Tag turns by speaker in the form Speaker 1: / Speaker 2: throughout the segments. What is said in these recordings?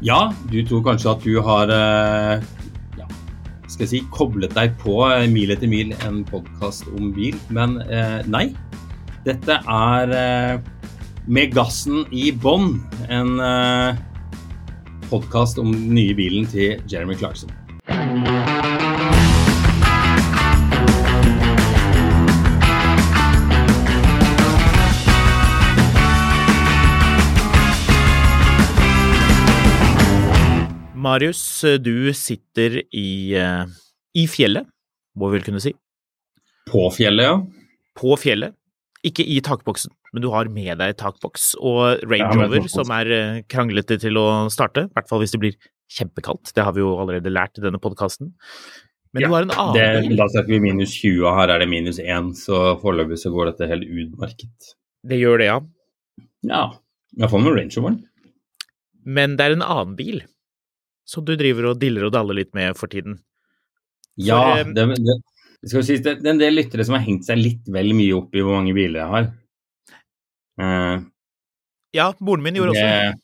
Speaker 1: Ja, du tror kanskje at du har eh, ja, skal jeg si, koblet deg på eh, Mil etter mil, en podkast om bil, men eh, nei. Dette er eh, Med gassen i bånn, en eh, podkast om den nye bilen til Jeremy Clarkson.
Speaker 2: Marius, du sitter i, eh, i fjellet, må vi vel kunne si.
Speaker 1: På fjellet, ja.
Speaker 2: På fjellet. Ikke i takboksen, men du har med deg takboks og Range Rover, som er eh, kranglete til å starte. I hvert fall hvis det blir kjempekaldt. Det har vi jo allerede lært i denne podkasten. Men
Speaker 1: Ja,
Speaker 2: du har en annen
Speaker 1: Det,
Speaker 2: bil.
Speaker 1: da setter vi minus 20, og her er det minus 1, så foreløpig så går dette helt utmerket.
Speaker 2: Det gjør det, ja.
Speaker 1: Ja, iallfall med Range Roveren.
Speaker 2: Men det er en annen bil som du driver og diller og daller litt med for tiden.
Speaker 1: Ja,
Speaker 2: eh,
Speaker 1: det, det, det skal si, det, det er en del lyttere som har hengt seg litt vel mye opp i hvor mange biler jeg har. Uh,
Speaker 2: Ja, moren min gjorde også det.
Speaker 1: det,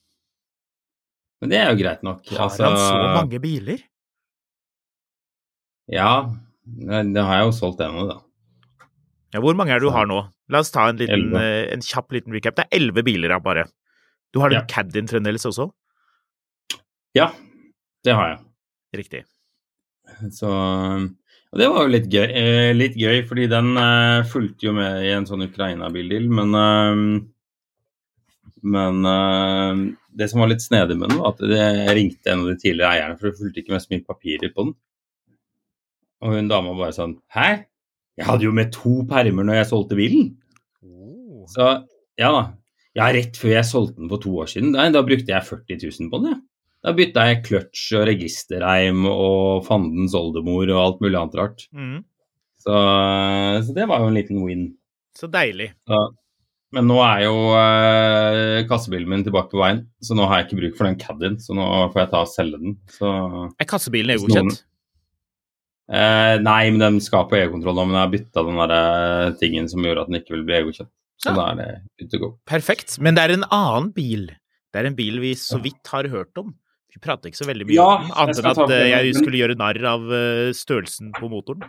Speaker 1: men det er jo greit nok.
Speaker 2: Har
Speaker 1: Altså,
Speaker 2: han så mange biler?
Speaker 1: Ja, det det har jeg jo solgt ennå, da.
Speaker 2: Ja, hvor mange er det du har nå? La oss ta en, liten, eh, en kjapp liten recap. Det er elleve biler, ja, bare. Du har den
Speaker 1: Ja.
Speaker 2: Caddien fremdeles også?
Speaker 1: Ja, det har jeg.
Speaker 2: Riktig.
Speaker 1: Så Og det var jo litt gøy, eh, litt gøy fordi den eh, fulgte jo med i en sånn Ukraina-bildeal, men eh, Men eh, det som var litt snedig med den, var at det, jeg ringte en av de tidligere eierne, for det fulgte ikke med så mye papirer på den. Og hun dama bare sånn Hæ? Jeg hadde jo med to permer når jeg solgte bilen. Så ja da. Ja, rett før jeg solgte den for to år siden, da, da brukte jeg 40 000 på den, jeg. Da bytta jeg kløtsj og registerreim og fandens oldemor og alt mulig annet rart.
Speaker 2: Mm.
Speaker 1: Så, så det var jo en liten win.
Speaker 2: Så deilig.
Speaker 1: Så, men nå er jo eh, kassebilen min tilbake på veien, så nå har jeg ikke bruk for den Caddien, så nå får jeg ta og selge den. Så
Speaker 2: Er kassebilen EU-godkjent?
Speaker 1: eh, Nei, men den skal på EU-kontroll nå, men jeg har bytta den der eh, tingen som gjorde at den ikke vil bli EU-godkjent. Så
Speaker 2: Ja.
Speaker 1: da er det ut å gå.
Speaker 2: Perfekt. Men det er en annen bil. Det er en bil vi så vidt har hørt om. Vi prater ikke så veldig mye
Speaker 1: Ja,
Speaker 2: om annet enn at eh, jeg skulle gjøre narr av eh, størrelsen på motoren.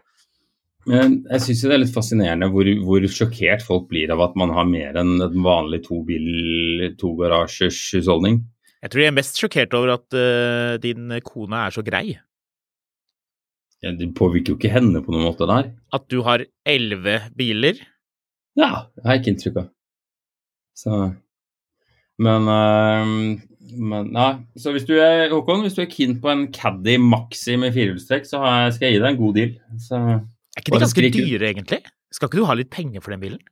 Speaker 1: Men jeg syns det er litt fascinerende hvor, hvor sjokkert folk blir av at man har mer enn en vanlig to bil, to garasjers husholdning.
Speaker 2: Jeg tror jeg er mest sjokkert over at uh, din kone er så grei.
Speaker 1: Ja, Det påvirker jo ikke henne på noen måte der.
Speaker 2: At du har elleve biler.
Speaker 1: Ja, det har jeg ikke inntrykk av. Så Men, øhm, men Nei. Så hvis du er Håkon, hvis du er keen på en Caddy Maxi med firehjulstrekk, så jeg, skal jeg gi deg en god deal. Så
Speaker 2: Er ikke de ganske dyre, egentlig? Skal ikke du ha litt penger for den bilen?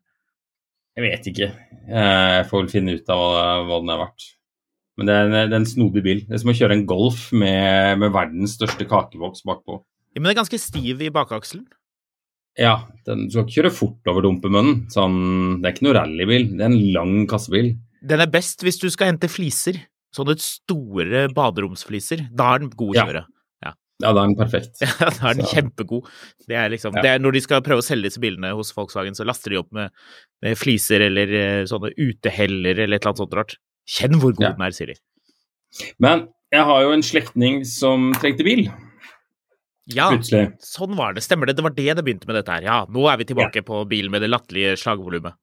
Speaker 1: jeg vet ikke. Jeg får vel finne ut av hva, hva den er verdt. Men det er, en, det er en snodig bil. Det er som å kjøre en Golf med, med verdens største kakeboks bakpå.
Speaker 2: Ja, men det er ganske stiv i bakakselen.
Speaker 1: Ja, den, du skal ikke kjøre fort over dumpemunnen. Sånn, det er ikke noe rallybil, det er en lang kassebil.
Speaker 2: Den er best hvis du skal hente fliser. Sånne store baderomsfliser. Da er den god å
Speaker 1: Ja.
Speaker 2: kjøre.
Speaker 1: Ja, da er den perfekt.
Speaker 2: Ja, da er den
Speaker 1: Så-
Speaker 2: kjempegod. Det er liksom,
Speaker 1: Ja.
Speaker 2: det er når de skal prøve å selge disse bilene hos Volkswagen, så laster de opp med, med fliser eller eh, sånne uteheller eller et eller annet sånt rart. Kjenn hvor god
Speaker 1: Ja.
Speaker 2: den er, sier de.
Speaker 1: Men jeg har jo en slektning som trengte bil,
Speaker 2: Ja,
Speaker 1: plutselig.
Speaker 2: sånn var det. Stemmer det. Det var det det begynte med dette her. Ja, nå er vi tilbake på bilen med det latterlige slagvolumet.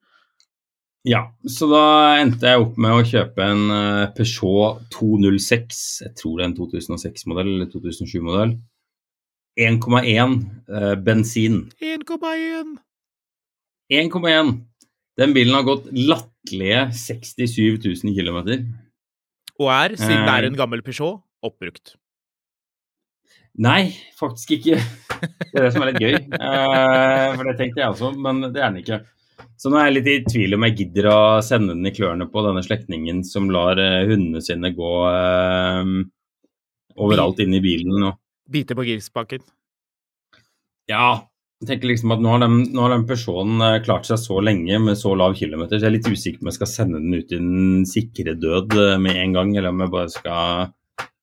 Speaker 1: Ja, så da endte jeg opp med å kjøpe en eh, Peugeot 206, jeg tror det er en 2006-modell eller 2007-modell. 1,1 eh, bensin.
Speaker 2: 1,1.
Speaker 1: 1,1. Den bilen har gått latterlige 67 000 km.
Speaker 2: Og er, siden det
Speaker 1: Eh.
Speaker 2: er en gammel Peugeot, oppbrukt.
Speaker 1: Nei, faktisk ikke. Det er det som er litt gøy. Eh, for det tenkte jeg også, men det er den ikke. Så nå er jeg litt i tvil om jeg gidder å sende den i klørne på denne slektningen som lar eh, hundene sine gå eh, overalt inn i bilen. Og,
Speaker 2: Bite på girspaken.
Speaker 1: ja, jeg tenker liksom at nå har den, nå har den Peugeoten eh, klart seg så lenge med så lav kilometer, så jeg er litt usikker på om jeg skal sende den ut i den sikre død eh, med en gang, eller om jeg bare skal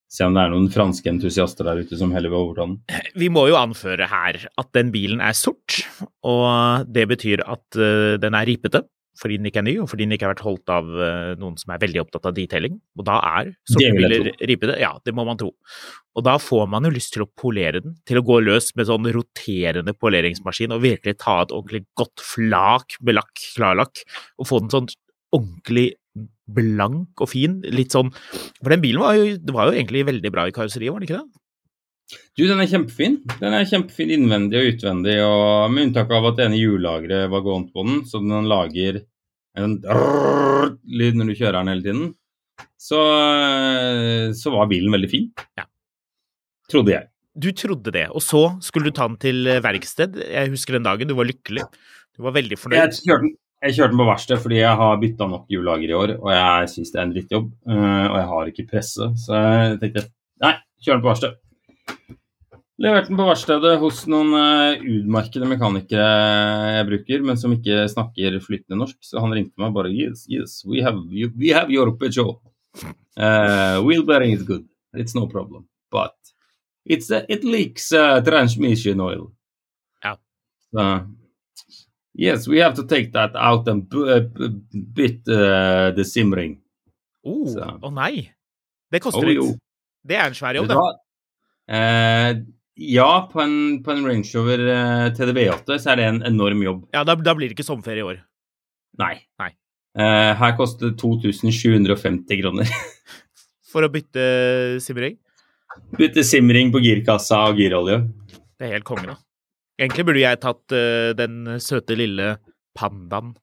Speaker 1: se om det er noen franske entusiaster der ute som heller vil overta den.
Speaker 2: Vi må jo anføre her at den bilen er sort, og det betyr at uh, den er ripete. fordi den ikke er ny, og fordi den ikke har vært holdt av uh, noen som er veldig opptatt av detailing. Og da er sorte biler ripete. Ja, det må man tro. Og da får man jo lyst til å polere den, til å gå løs med sånn roterende poleringsmaskin og virkelig ta et ordentlig godt flak med lakk, klarlakk, og få den sånn ordentlig blank og fin. Litt sånn For den bilen var jo, var jo egentlig veldig bra i karosseriet, var den ikke det?
Speaker 1: Du, den er kjempefin. Den er kjempefin innvendig og utvendig, og med unntak av at det ene hjullageret var gåent på den, så den lager en lyd når du kjører den hele tiden, så, så var bilen veldig fin.
Speaker 2: Ja.
Speaker 1: Trodde jeg.
Speaker 2: Du trodde det, og så skulle du ta den til verksted. Jeg husker den dagen, du var lykkelig. Du var veldig fornøyd.
Speaker 1: Jeg kjørte, den- jeg kjørte den på verksted fordi jeg har bytta nok hjullager i år, og jeg syns det er en drittjobb. øh, Og jeg har ikke presse, så jeg tenkte nei, kjør den på verksted. Leverte den på verkstedet hos noen øh, utmerkede mekanikere jeg bruker, men som ikke snakker flytende norsk. Så han ringte meg bare Yes, yes, we have, we have your Peugeot. Uh, wheel bearing is good. It's no problem. But it's, uh, it leaks uh, transmission oil.
Speaker 2: Ja.
Speaker 1: Så Yes, we have to take that out and uh, bit uh, the simring.
Speaker 2: Å
Speaker 1: Så-
Speaker 2: nei! Det koster
Speaker 1: Oh,
Speaker 2: litt. Det er en svær jobb, det.
Speaker 1: Eh, ja, på en, på en Range Rover eh, TDB8 så er det en enorm jobb.
Speaker 2: Ja, da, da blir det ikke sommerferie i år.
Speaker 1: Nei.
Speaker 2: Nei.
Speaker 1: Eh, her koster det 2750 kroner.
Speaker 2: For å bytte simring.
Speaker 1: Bytte simring på girkassa og girolje.
Speaker 2: Det er helt konge, da. Egentlig burde jeg tatt uh, den søte lille pandaen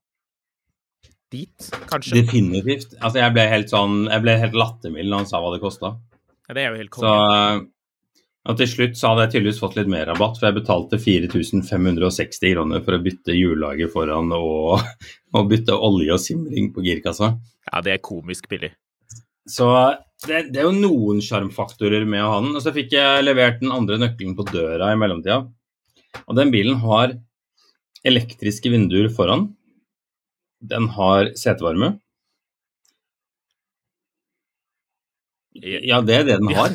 Speaker 2: dit, kanskje.
Speaker 1: Definitivt. Altså, jeg ble helt sånn Jeg ble helt lattermild når han sa hva det kosta.
Speaker 2: Ja, det er jo helt
Speaker 1: Så og til slutt så hadde jeg tydeligvis fått litt mer rabatt, for jeg betalte 4560 kroner for å bytte hjullager foran og, og bytte olje og simring på girkassa.
Speaker 2: Ja, det er komisk billig.
Speaker 1: Så det, det er jo noen sjarmfaktorer med å ha den. Og så fikk jeg levert den andre nøkkelen på døra i mellomtida. Og den bilen har elektriske vinduer foran. Den har setevarme. Ja, det er det den har.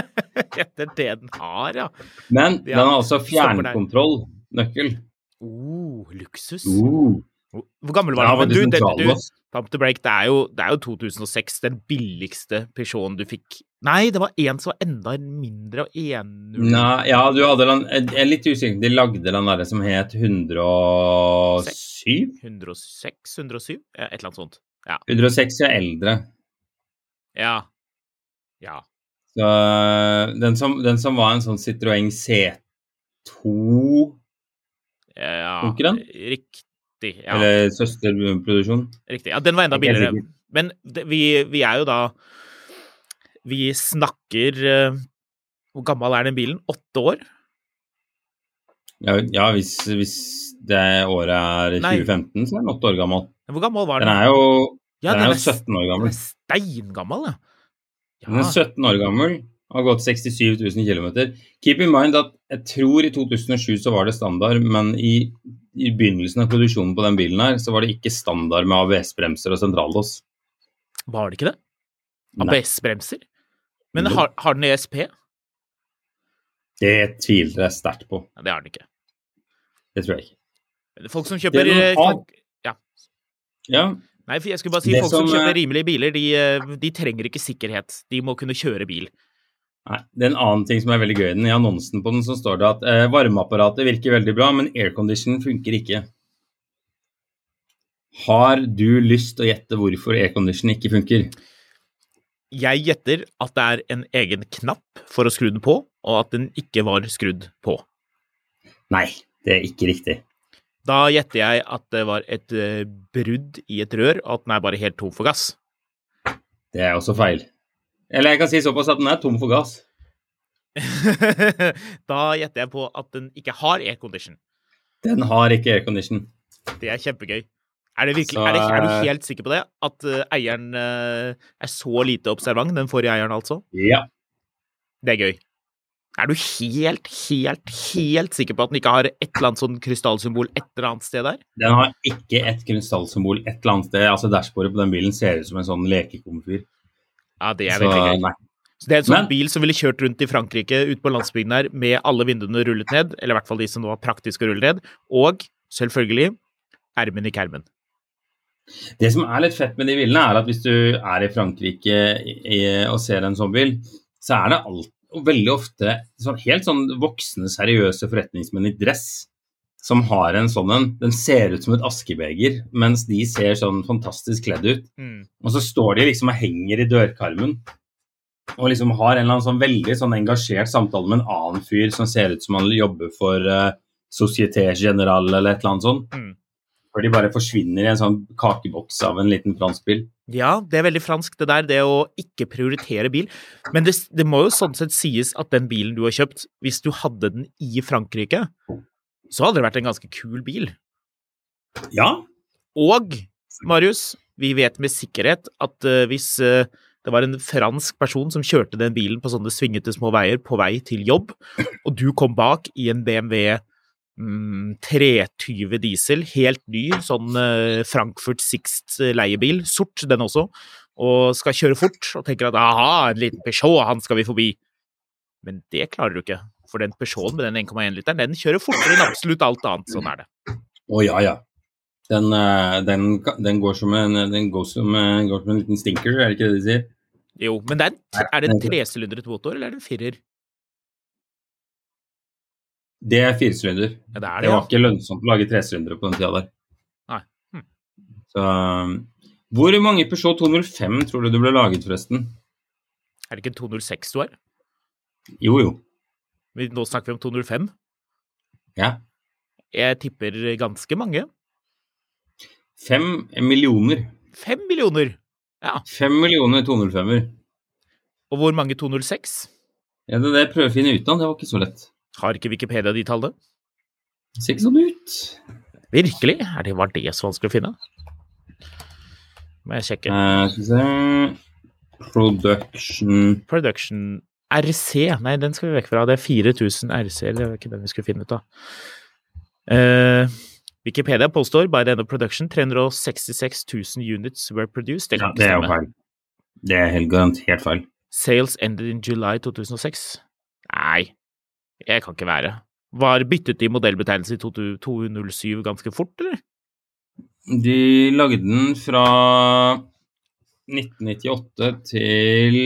Speaker 2: det er det den har, ja.
Speaker 1: Men den har altså fjernkontrollnøkkel.
Speaker 2: Oh, luksus.
Speaker 1: Oh.
Speaker 2: Hvor gammel var den? Ja, du, den, du
Speaker 1: sentrallås.
Speaker 2: Pump to break, det er, jo, det er jo 2006, den billigste Peugeoten du fikk. Nei, det var en som var enda mindre, og 1.0
Speaker 1: Nei, ja, du hadde den Jeg er litt usikker. De lagde den derre som het 107?
Speaker 2: 106, 107? Et eller annet sånt.
Speaker 1: 106 er eldre.
Speaker 2: Ja. Ja.
Speaker 1: Så den som, den som var en sånn Citroën C2,
Speaker 2: ja.
Speaker 1: Konkurrent?
Speaker 2: Riktig. Ja,
Speaker 1: eller søsterproduksjon
Speaker 2: riktig. Ja, den var enda billigere. Men det, vi, vi er jo da Vi snakker eh, Hvor gammel er den bilen? Åtte år?
Speaker 1: Ja, ja hvis, hvis det året er
Speaker 2: Nei.
Speaker 1: 2015, så er den åtte år gammel.
Speaker 2: Hvor gammel var
Speaker 1: Den
Speaker 2: den?
Speaker 1: er jo,
Speaker 2: ja,
Speaker 1: den er jo
Speaker 2: s-
Speaker 1: 17 år gammel.
Speaker 2: Den er steingammel, ja.
Speaker 1: Den er 17 år gammel har gått 67 000 km. Keep in mind at jeg tror i 2007 så var det standard, men i, i begynnelsen av produksjonen på den bilen her, så var det ikke standard med ABS-bremser og sentrallås.
Speaker 2: Var det ikke det? ABS-bremser? Men har, har den ESP?
Speaker 1: Det tviler jeg sterkt på.
Speaker 2: Ja, det har den ikke.
Speaker 1: Det tror jeg ikke.
Speaker 2: Folk som kjøper eh, folk, Ja.
Speaker 1: Ja,
Speaker 2: Nei, for jeg skulle bare si
Speaker 1: Det
Speaker 2: folk som,
Speaker 1: som,
Speaker 2: kjøper
Speaker 1: eh,
Speaker 2: rimelige biler, de, eh, de trenger ikke sikkerhet. De må kunne kjøre bil.
Speaker 1: Nei, det er en annen ting som er veldig gøy. den. I annonsen på den så står det at eh, varmeapparatet virker veldig bra, men aircondition funker ikke. Har du lyst til å gjette hvorfor aircondition ikke funker?
Speaker 2: Jeg gjetter at det er en egen knapp for å skru den på, og at den ikke var skrudd på.
Speaker 1: Nei, det er ikke riktig.
Speaker 2: Da gjetter jeg at det var et eh, brudd i et rør, og at den er bare helt tom for gass.
Speaker 1: Det er også feil. Eller jeg kan si såpass at den er tom for gass.
Speaker 2: da gjetter jeg på at den ikke har aircondition.
Speaker 1: Den har ikke aircondition.
Speaker 2: Det er kjempegøy. Er, det virkelig,
Speaker 1: Så,
Speaker 2: er, det, er du
Speaker 1: eh,
Speaker 2: helt sikker på det? At uh, eieren uh, er så lite observant, den forrige eieren altså?
Speaker 1: Ja.
Speaker 2: Det er gøy. Er du helt, helt, helt sikker på at den ikke har et eller annet sånn krystallsymbol et eller annet sted der?
Speaker 1: Den har ikke et krystallsymbol et eller annet sted. Altså Dashbordet på den bilen ser ut som en sånn lekekomfyr.
Speaker 2: Ja, det er veldig gøy.
Speaker 1: nei.
Speaker 2: Så det er en sånn
Speaker 1: Men-
Speaker 2: bil som ville kjørt rundt i Frankrike, ut på landsbygden her, med alle vinduene rullet ned, eller i hvert fall de som var praktiske å rulle ned, og selvfølgelig ermen i kermen.
Speaker 1: Det som er litt fett med de bilene, er at hvis du er i Frankrike og ser en sånn bil, så er det alt, veldig ofte sånn, helt sånn voksne, seriøse forretningsmenn i dress som har en sånn en. Den ser ut som et askebeger, mens de ser sånn fantastisk kledd ut.
Speaker 2: Mm.
Speaker 1: Og så står de liksom og henger i dørkarmen og liksom har en eller annen sånn veldig sånn engasjert samtale med en annen fyr som ser ut som han jobber for uh, Société General eller et eller annet sånt.
Speaker 2: Mm.
Speaker 1: For de bare forsvinner i en sånn kakeboks av en liten fransk bil.
Speaker 2: Ja, det er veldig fransk, det der, det å ikke prioritere bil. Men det, det må jo sånn sett sies at den bilen du har kjøpt, hvis du hadde den i Frankrike, så hadde det vært en ganske kul bil.
Speaker 1: Ja.
Speaker 2: Og, Marius, vi vet med sikkerhet at uh, hvis uh, det var en fransk person som kjørte den bilen på sånne svingete små veier på vei til jobb, og du kom bak i en BMW mm, 320 diesel, helt ny, sånn uh, Frankfurt Sixt-leiebil, sort den også, og skal kjøre fort, og tenker at aha, en liten Peugeot, han skal vi forbi. Men det klarer du ikke, for den Peugeoten med den 1,1-literen, den kjører fortere enn absolutt alt annet. Sånn er det.
Speaker 1: Å ja, ja. Den, uh, den, den, går som en, den går som, en, går som en liten stinker, er det ikke det de sier?
Speaker 2: Jo, men det er, en, er det en tresylindret motor, eller er det en firer?
Speaker 1: Det er firesylinder.
Speaker 2: Ja, det
Speaker 1: Det
Speaker 2: det,
Speaker 1: var ikke lønnsomt å lage tresylindere på den tida der.
Speaker 2: Nei. Hm.
Speaker 1: Så um, Hvor mange Peugeot 205 tror du det ble laget, forresten?
Speaker 2: Er det ikke en 206 du har?
Speaker 1: Jo, jo.
Speaker 2: Men Nå snakker vi om 205.
Speaker 1: Ja.
Speaker 2: Jeg tipper ganske mange.
Speaker 1: Fem millioner.
Speaker 2: Fem millioner! Ja.
Speaker 1: Fem millioner 205-er.
Speaker 2: Og hvor mange 206?
Speaker 1: Ja, det det jeg prøver å finne ut av. Det var ikke så lett.
Speaker 2: Har ikke Wikipedia de tallene?
Speaker 1: Ser ikke sånn ut.
Speaker 2: Virkelig? Er det, var det så vanskelig å finne? Må jeg sjekke.
Speaker 1: Eh, skal vi se Production
Speaker 2: Production RC. Nei, den skal vi vekk fra. Det er 4000 RC. Det var ikke den vi skulle finne ut av. Uh, Wikipedia påstår by the end of production 366 000 units were produced. Det
Speaker 1: Ja, det er jo feil. Det er helt garantert feil.
Speaker 2: Sales ended in July 2006. Nei, jeg kan ikke være. Var byttet de modellbetegnelse i 207 ganske fort, eller?
Speaker 1: De lagde den fra 1998 til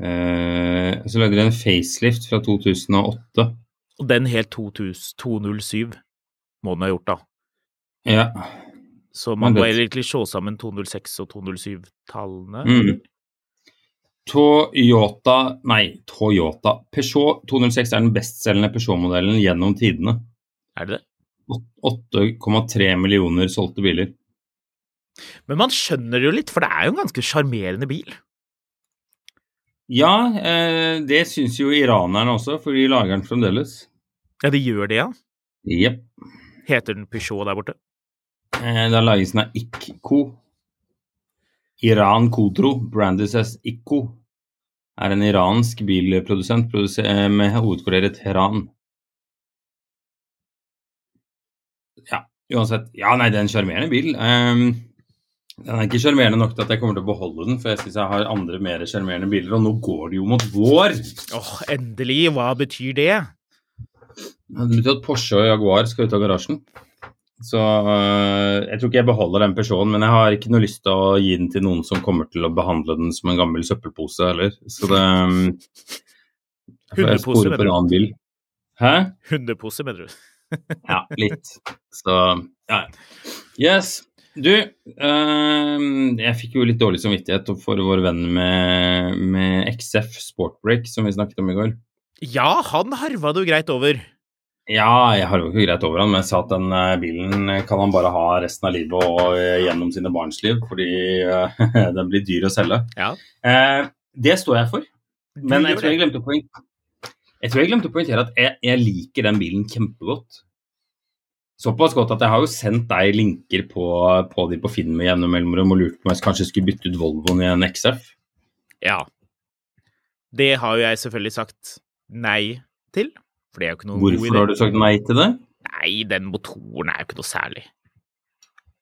Speaker 1: eh, Så lagde de en facelift fra 2008.
Speaker 2: Og den helt 2000, 207 må den ha gjort, da.
Speaker 1: Ja.
Speaker 2: Så man må egentlig se sammen 206 og 207-tallene.
Speaker 1: Mm. Toyota Nei, Toyota. Peugeot 206 er den bestselgende Peugeot-modellen gjennom tidene.
Speaker 2: Er det det?
Speaker 1: 8,3 millioner solgte biler.
Speaker 2: Men man skjønner det jo litt, for det er jo en ganske sjarmerende bil.
Speaker 1: Ja, eh, det syns jo iranerne også, for de lager den fremdeles.
Speaker 2: Ja, de gjør det, ja.
Speaker 1: Jepp.
Speaker 2: Heter den Peugeot der borte?
Speaker 1: Eh, Da lages den av Ikko. Iran Kodro, brandes as Ikko, er en iransk bilprodusent eh, med hovedkvarter i Teheran. Ja, uansett. Ja, nei, det er en sjarmerende bil. Um, den er ikke sjarmerende nok til at jeg kommer til å beholde den, for jeg syns jeg har andre mer sjarmerende biler, og nå går det jo mot vår.
Speaker 2: Åh, endelig! Hva betyr det?
Speaker 1: Det betyr at Porsche og Jaguar skal ut av garasjen. Så øh, jeg tror ikke jeg beholder den Peugeoten, men jeg har ikke noe lyst til å gi den til noen som kommer til å behandle den som en gammel søppelpose heller. Så det um,
Speaker 2: Hundepose, mener
Speaker 1: en
Speaker 2: du?
Speaker 1: annen bil. Hæ?
Speaker 2: Hundepose, mener du?
Speaker 1: Ja, litt. Så ja. Yes. Du, øhm, jeg fikk jo litt dårlig samvittighet for vår venn med, med XF Sportbreak, som vi snakket om i går.
Speaker 2: Ja, han harva det jo greit over.
Speaker 1: Ja, jeg har jo ikke greit over han, men jeg sa at den eh, bilen kan han bare ha resten av livet og eh, gjennom sine barns liv, fordi eh, den blir dyr å selge.
Speaker 2: Ja.
Speaker 1: Eh, det står jeg for, men jeg tror jeg jeg tror jeg glemte å poengtere at jeg, jeg liker den bilen kjempegodt. Såpass godt at jeg har jo sendt deg linker på, på de på Finn med jevne mellomrom og lurt på om jeg kanskje skulle bytte ut Volvoen i en XF.
Speaker 2: Ja. Det har jo jeg selvfølgelig sagt nei til, for det er jo ikke noe
Speaker 1: Hvorfor har du sagt nei til det?
Speaker 2: Nei, den motoren er jo ikke noe særlig.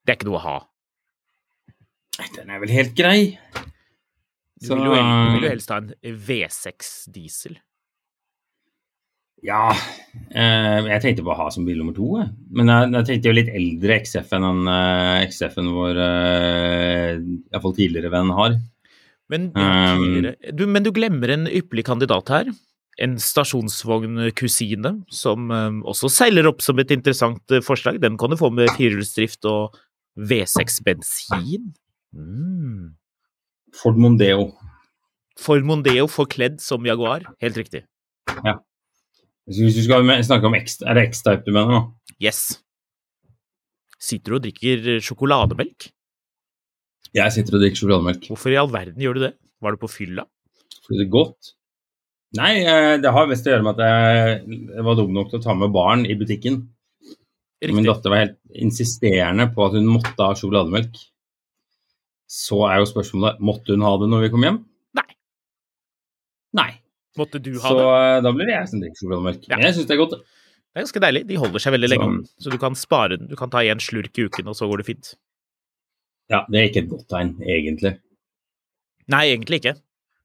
Speaker 2: Det er ikke noe å ha.
Speaker 1: Nei, Den er vel helt grei.
Speaker 2: Du vil jo, hel- du vil jo helst ha en V6 diesel.
Speaker 1: Ja eh, Jeg tenkte på å ha som bil nummer to. Jeg. Men jeg, jeg tenkte jo litt eldre XF-en enn uh, XF-en vår uh, iallfall tidligere venn har.
Speaker 2: Men, tidligere. Du, men du glemmer en ypperlig kandidat her. En stasjonsvognkusine som um, også seiler opp som et interessant uh, forslag. Den kan du få med firehjulsdrift og V6 bensin. Mm.
Speaker 1: Ford Mondeo.
Speaker 2: Ford Mondeo forkledd som Jaguar. Helt riktig.
Speaker 1: Ja. Hvis du skal snakke om X, er det X-type du mener nå?
Speaker 2: Yes. Sitter du og drikker sjokolademelk?
Speaker 1: Jeg sitter og drikker sjokolademelk.
Speaker 2: Hvorfor i all verden gjør du det? Var du på fylla?
Speaker 1: Fordi det er godt. Nei, eh, det har mest å gjøre med at jeg var dum nok til å ta med barn i butikken. Riktig. Min datter var helt insisterende på at hun måtte ha sjokolademelk. Så er jo spørsmålet måtte hun ha det når vi kom hjem.
Speaker 2: Nei.
Speaker 1: Nei.
Speaker 2: Måtte du ha
Speaker 1: så
Speaker 2: det?
Speaker 1: Så da blir det jeg som drikker sjokolademelk. Ja. Jeg syns det er godt.
Speaker 2: Det er ganske deilig. De holder seg veldig så. lenge. Så du kan spare den. Du kan ta én slurk i uken, og så går det fint.
Speaker 1: Ja, det er ikke et godt tegn, egentlig.
Speaker 2: Nei, egentlig ikke.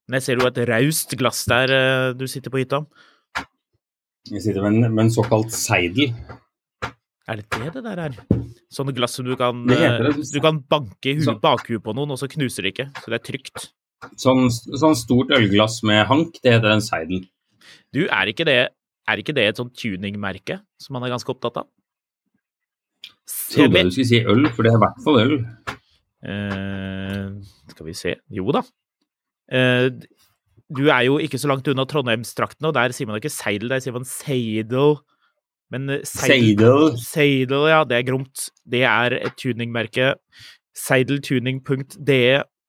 Speaker 2: Men jeg ser jo et raust glass der uh, du sitter på hytta.
Speaker 1: Jeg sitter med en, med en såkalt seidel.
Speaker 2: Er det det det der er? Sånne glass som du kan, uh, du kan banke i bakhuet på noen, og så knuser det ikke. Så det er trygt.
Speaker 1: Sånn, sånn, stort ølglass med hank, det heter en seidel.
Speaker 2: Du, er ikke det, er ikke det et sånt tuningmerke som man er ganske opptatt av?
Speaker 1: Jeg trodde du skulle si øl, for det er i hvert fall øl.
Speaker 2: Uh, skal vi se Jo da. Uh, du er jo ikke så langt unna Trondheimstraktene, og der sier man ikke seidel, der sier man seidel. Men uh, seidel, seidel, ja, det er gromt. Det er et tuningmerke. Seideltuning.de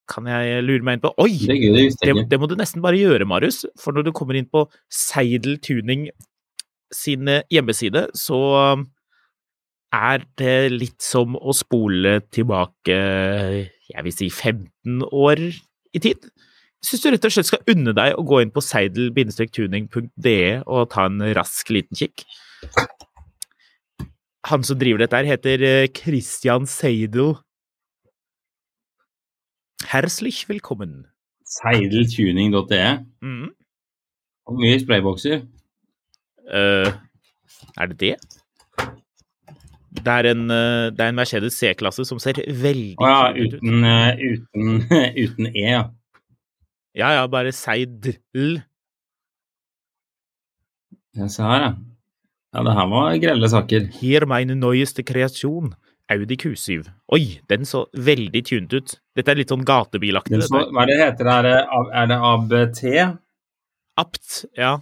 Speaker 2: kan jeg lure meg inn på Oi!
Speaker 1: Det, det,
Speaker 2: det, må du nesten bare gjøre, Marius. For når du kommer inn på Seidel Tuning sin hjemmeside, så er det litt som å spole tilbake, jeg vil si 15 år i tid. Syns du rett og slett skal unne deg å gå inn på seidel-tuning.de og ta en rask liten kikk. Han som driver dette her, heter eh, Christian Seidel Herzlich velkommen.
Speaker 1: Seideltuning.de.
Speaker 2: Mm.
Speaker 1: Hvor mye spraybokser?
Speaker 2: Uh, er det det? Det er en, uh, det er en Mercedes C-klasse som ser veldig
Speaker 1: Å ja, uten, uh, uten, uten, E, ja.
Speaker 2: Ja ja, bare Seidl.
Speaker 1: Ja, se her, ja. Ja, det her var grelle saker.
Speaker 2: Her meine neueste kreasjon. Audi Q7. Oi, den så veldig tunet ut. Dette er litt sånn gatebilaktig.
Speaker 1: Så, hva er det heter? Er det, er det ABT?
Speaker 2: Apt, ja.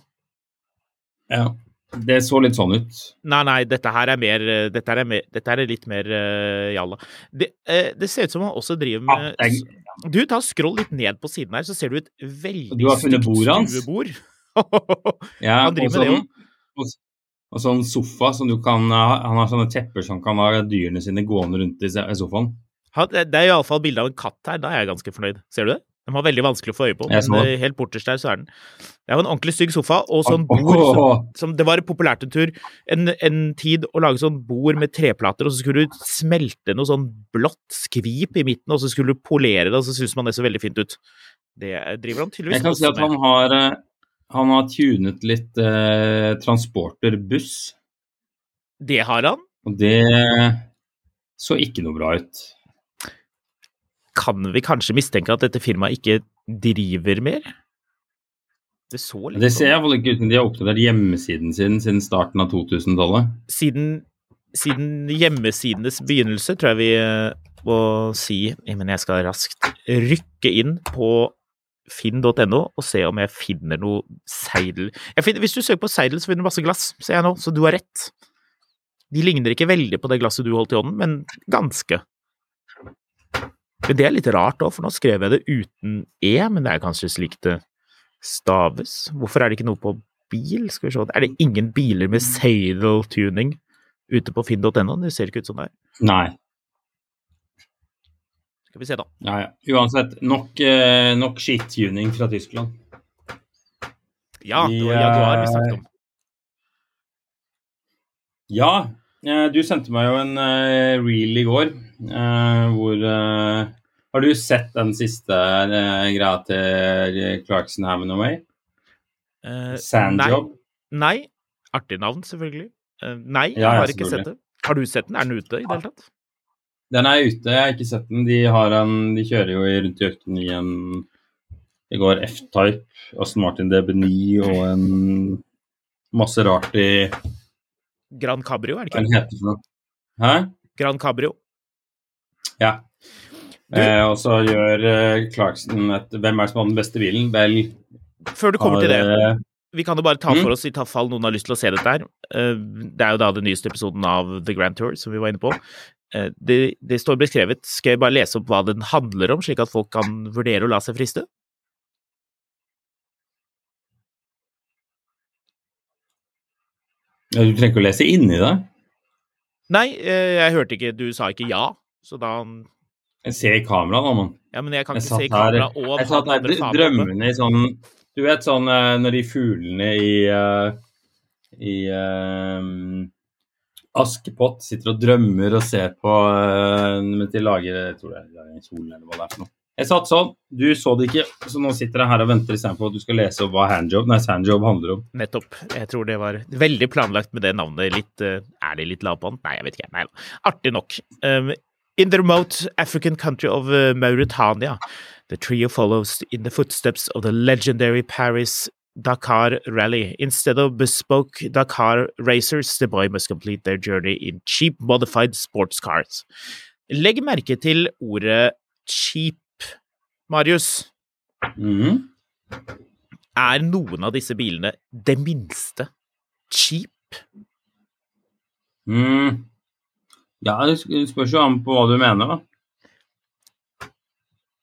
Speaker 1: Ja. Det så litt sånn ut.
Speaker 2: Nei, nei, dette her er mer Dette er, mer, dette er litt mer uh, jalla. Det, uh, det, ser ut som han også driver med
Speaker 1: jeg...
Speaker 2: Du, ta Skroll litt ned på siden her, så ser du et veldig
Speaker 1: Du har funnet bordet hans? ja,
Speaker 2: han driver med det
Speaker 1: jo. Og sånn sofa som du kan Han har sånne tepper som kan ha dyrene sine gående rundt i sofaen.
Speaker 2: Det er iallfall bilde av en katt her. Da er jeg ganske fornøyd. Ser du det? Den var veldig vanskelig å få øye på, men eh, helt borterst der så er den. Det er jo en ordentlig stygg sofa, og sånn bord som, som Det var populært en tur en, en, tid å lage sånn bord med treplater, og så skulle du smelte noe sånn blått skvip i midten, og så skulle du polere det, og så syns man det så veldig fint ut. Det driver han tydeligvis med.
Speaker 1: Jeg kan si at han har eh, han har tunet litt eh, transporterbuss.
Speaker 2: Det har han?
Speaker 1: Og det så ikke noe bra ut.
Speaker 2: Kan vi kanskje mistenke at dette firmaet ikke driver mer? Det så litt
Speaker 1: Det ser iallfall ikke ut som de har oppdatert hjemmesiden sin siden starten av 2000-tallet.
Speaker 2: Siden, siden, hjemmesidenes begynnelse, tror jeg vi eh, må si Men jeg skal raskt rykke inn på finn.no og se om jeg finner noe seidel finner, Hvis du søker på seidel, så finner du masse glass, ser jeg nå, så du har rett. De ligner ikke veldig på det glasset du holdt i hånden, men ganske. Men det er litt rart òg, for nå skrev jeg det uten E, men det er kanskje slik det staves. Hvorfor er det ikke noe på bil? Skal vi se, Er det ingen biler med Seidel-tuning ute på finn.no? Det ser ikke ut som det er.
Speaker 1: Nei.
Speaker 2: Skal vi se, da.
Speaker 1: Ja, ja. Uansett, nok, eh, nok skittuning fra Tyskland.
Speaker 2: Ja, det var Jaguar vi snakket om.
Speaker 1: Ja, eh, du sendte meg jo en uh, reel i går hvor uh, Har du sett den siste greia til Clarkson Hammond?
Speaker 2: Uh,
Speaker 1: Sandjob?
Speaker 2: Nei. nei. Artig navn, selvfølgelig. Eh, nei,
Speaker 1: Ja, jeg
Speaker 2: har ikke sett det. Har du sett den? Er den ute i det hele tatt?
Speaker 1: Den er ute, jeg har ikke sett den. De, har en, de kjører jo rundt i ørkenen i en Det går F-Type, Aston Martin DB9 og en masse rart i
Speaker 2: Gran Cabrio, er det ikke?
Speaker 1: den heter for noe? Hæ?
Speaker 2: Gran Cabrio.
Speaker 1: Ja. Eh, og så gjør eh, Clarkson et Hvem er det som har den beste bilen? Vel
Speaker 2: Før du kommer til det,
Speaker 1: eh,
Speaker 2: vi kan jo bare ta
Speaker 1: Mm.
Speaker 2: for oss i tatt fall noen har lyst til å se dette her. Eh, Det er jo da den nyeste episoden av The Grand Tour, som vi var inne på. Eh, Det, det står beskrevet. Skal jeg bare lese opp hva den handler om, slik at folk kan vurdere å la seg friste?
Speaker 1: Du trenger ikke å lese inni det.
Speaker 2: Nei, jeg hørte ikke Du sa ikke ja, så da
Speaker 1: Jeg ser i kamera nå, mann.
Speaker 2: Ja, men jeg kan
Speaker 1: Jeg
Speaker 2: ikke se i
Speaker 1: her-
Speaker 2: og
Speaker 1: Jeg satt
Speaker 2: oppe.
Speaker 1: drømmende i sånn Du vet sånn eh, når de fuglene i uh, i uh, Askepott sitter og drømmer og ser på uh, mens de lager jeg tror det er en kjole eller hva det er for noe. Jeg satt sånn, du så det ikke, så nå sitter jeg her og venter istedenfor at du skal lese hva handjob, nei, handjob handler om.
Speaker 2: Nettopp. Jeg tror det var veldig planlagt med det navnet. Litt, uh, er det litt lavpånd? Nei, jeg vet ikke. Nei da. Artig nok. Um, in the remote African country of uh, Mauritania, the trio follows in the footsteps of the legendary Paris Dakar Rally. Instead of bespoke Dakar racers, the boy must complete their journey in cheap modified sports cars. Legg merke til ordet cheap, Marius.
Speaker 1: Mhm.
Speaker 2: Er noen av disse bilene det minste cheap?
Speaker 1: Mm. Ja, det spørs jo an på hva du mener, da.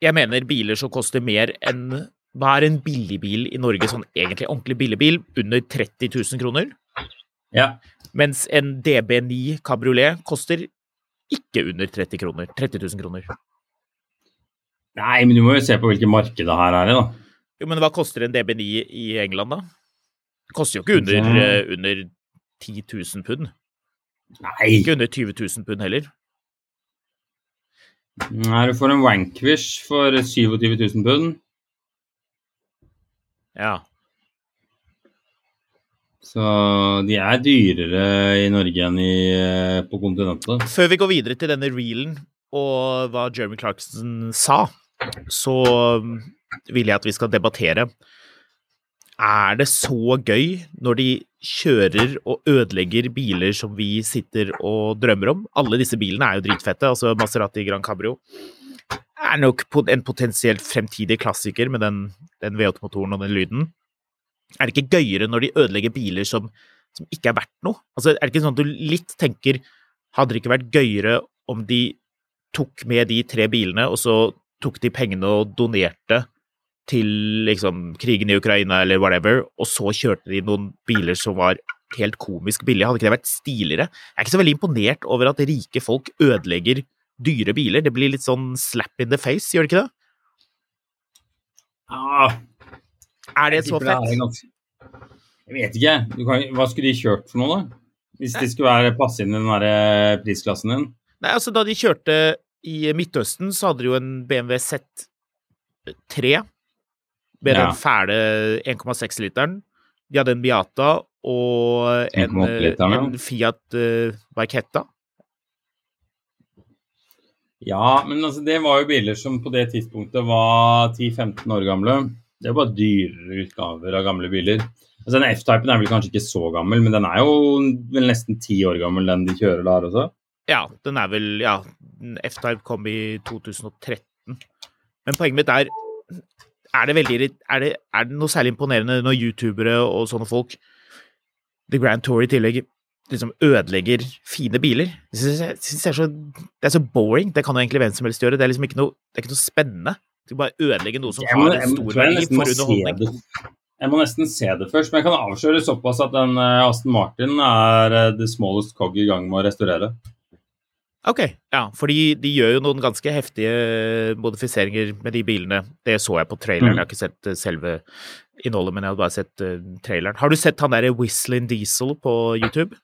Speaker 2: Jeg mener biler som koster mer enn Hva er en billigbil i Norge, sånn egentlig ordentlig billigbil, under 30 000 kroner?
Speaker 1: Ja.
Speaker 2: Mens en DB9 kabriolet koster ikke under 30 kroner. 30 000 kroner.
Speaker 1: Nei, men du må jo se på hvilket marked det her er i, da.
Speaker 2: Jo, men hva koster en DB9 i England, da? Det koster jo ikke under, eh, under 10 000 pund.
Speaker 1: Nei.
Speaker 2: Ikke under 20 000 pund heller.
Speaker 1: Nei, du får en Wankwish for 27 000 pund.
Speaker 2: Ja.
Speaker 1: Så de er dyrere i Norge enn i, eh, på kontinentet.
Speaker 2: Før vi går videre til denne reelen og hva Jeremy Clarkson sa, så um, vil jeg at vi skal debattere. Er det så gøy når de kjører og ødelegger biler som vi sitter og drømmer om? Alle disse bilene er jo dritfette, altså Maserati Gran Cabrio er nok en potensielt fremtidig klassiker med den, den V8-motoren og den lyden. Er det ikke gøyere når de ødelegger biler som, som ikke er verdt noe? Altså, er det ikke sånn at du litt tenker hadde det ikke vært gøyere om de tok med de tre bilene, og så tok de pengene og donerte til liksom krigen i Ukraina eller whatever, og så kjørte de noen biler som var helt komisk billige? Hadde ikke det vært stiligere? Jeg er ikke så veldig imponert over at rike folk ødelegger dyre biler. Det blir litt sånn slap in the face, gjør det ikke det?
Speaker 1: Ah,
Speaker 2: Er det så fett?
Speaker 1: det ganske- Jeg vet ikke. Du kan, hva skulle de kjørt for noe, da? Hvis de skulle være, passe inn i den der eh, prisklassen din?
Speaker 2: Nei, altså Da de kjørte i Midtøsten, så hadde de jo en BMW Z3 med
Speaker 1: Ja.
Speaker 2: den fæle 1,6-literen. De hadde en Beata og en, en Fiat uh, Barchetta.
Speaker 1: Ja, men altså, det var jo biler som på det tidspunktet var 10-15 år gamle. Det er jo bare dyrere utgaver av gamle biler. Altså, Den F-typen er vel kanskje ikke så gammel, men den er jo vel nesten ti år gammel, den de kjører der også.
Speaker 2: Ja, den er vel Ja, F-Type kom i 2013. Men poenget mitt er Er det veldig er det, er det noe særlig imponerende når youtubere og sånne folk, The Grand Tour i tillegg, liksom ødelegger fine biler? Jeg synes, jeg synes det, er så, det er så boring. Det kan jo egentlig hvem som helst gjøre. Det er liksom ikke noe, det er ikke noe spennende. Du bare ødelegge noe som
Speaker 1: Jeg må-
Speaker 2: har en stor
Speaker 1: jeg
Speaker 2: verdi for underholdning.
Speaker 1: Jeg må nesten se det først, men jeg kan avsløre såpass at den eh, Aston Martin er eh, the smallest cog i gang med å restaurere.
Speaker 2: Ok, ja, fordi de gjør jo noen ganske heftige modifiseringer med de bilene. Det så jeg på traileren,
Speaker 1: Mm.
Speaker 2: jeg har ikke sett eh, selve innholdet, men jeg hadde bare sett eh, traileren. Har du sett han derre Whistling Diesel på YouTube?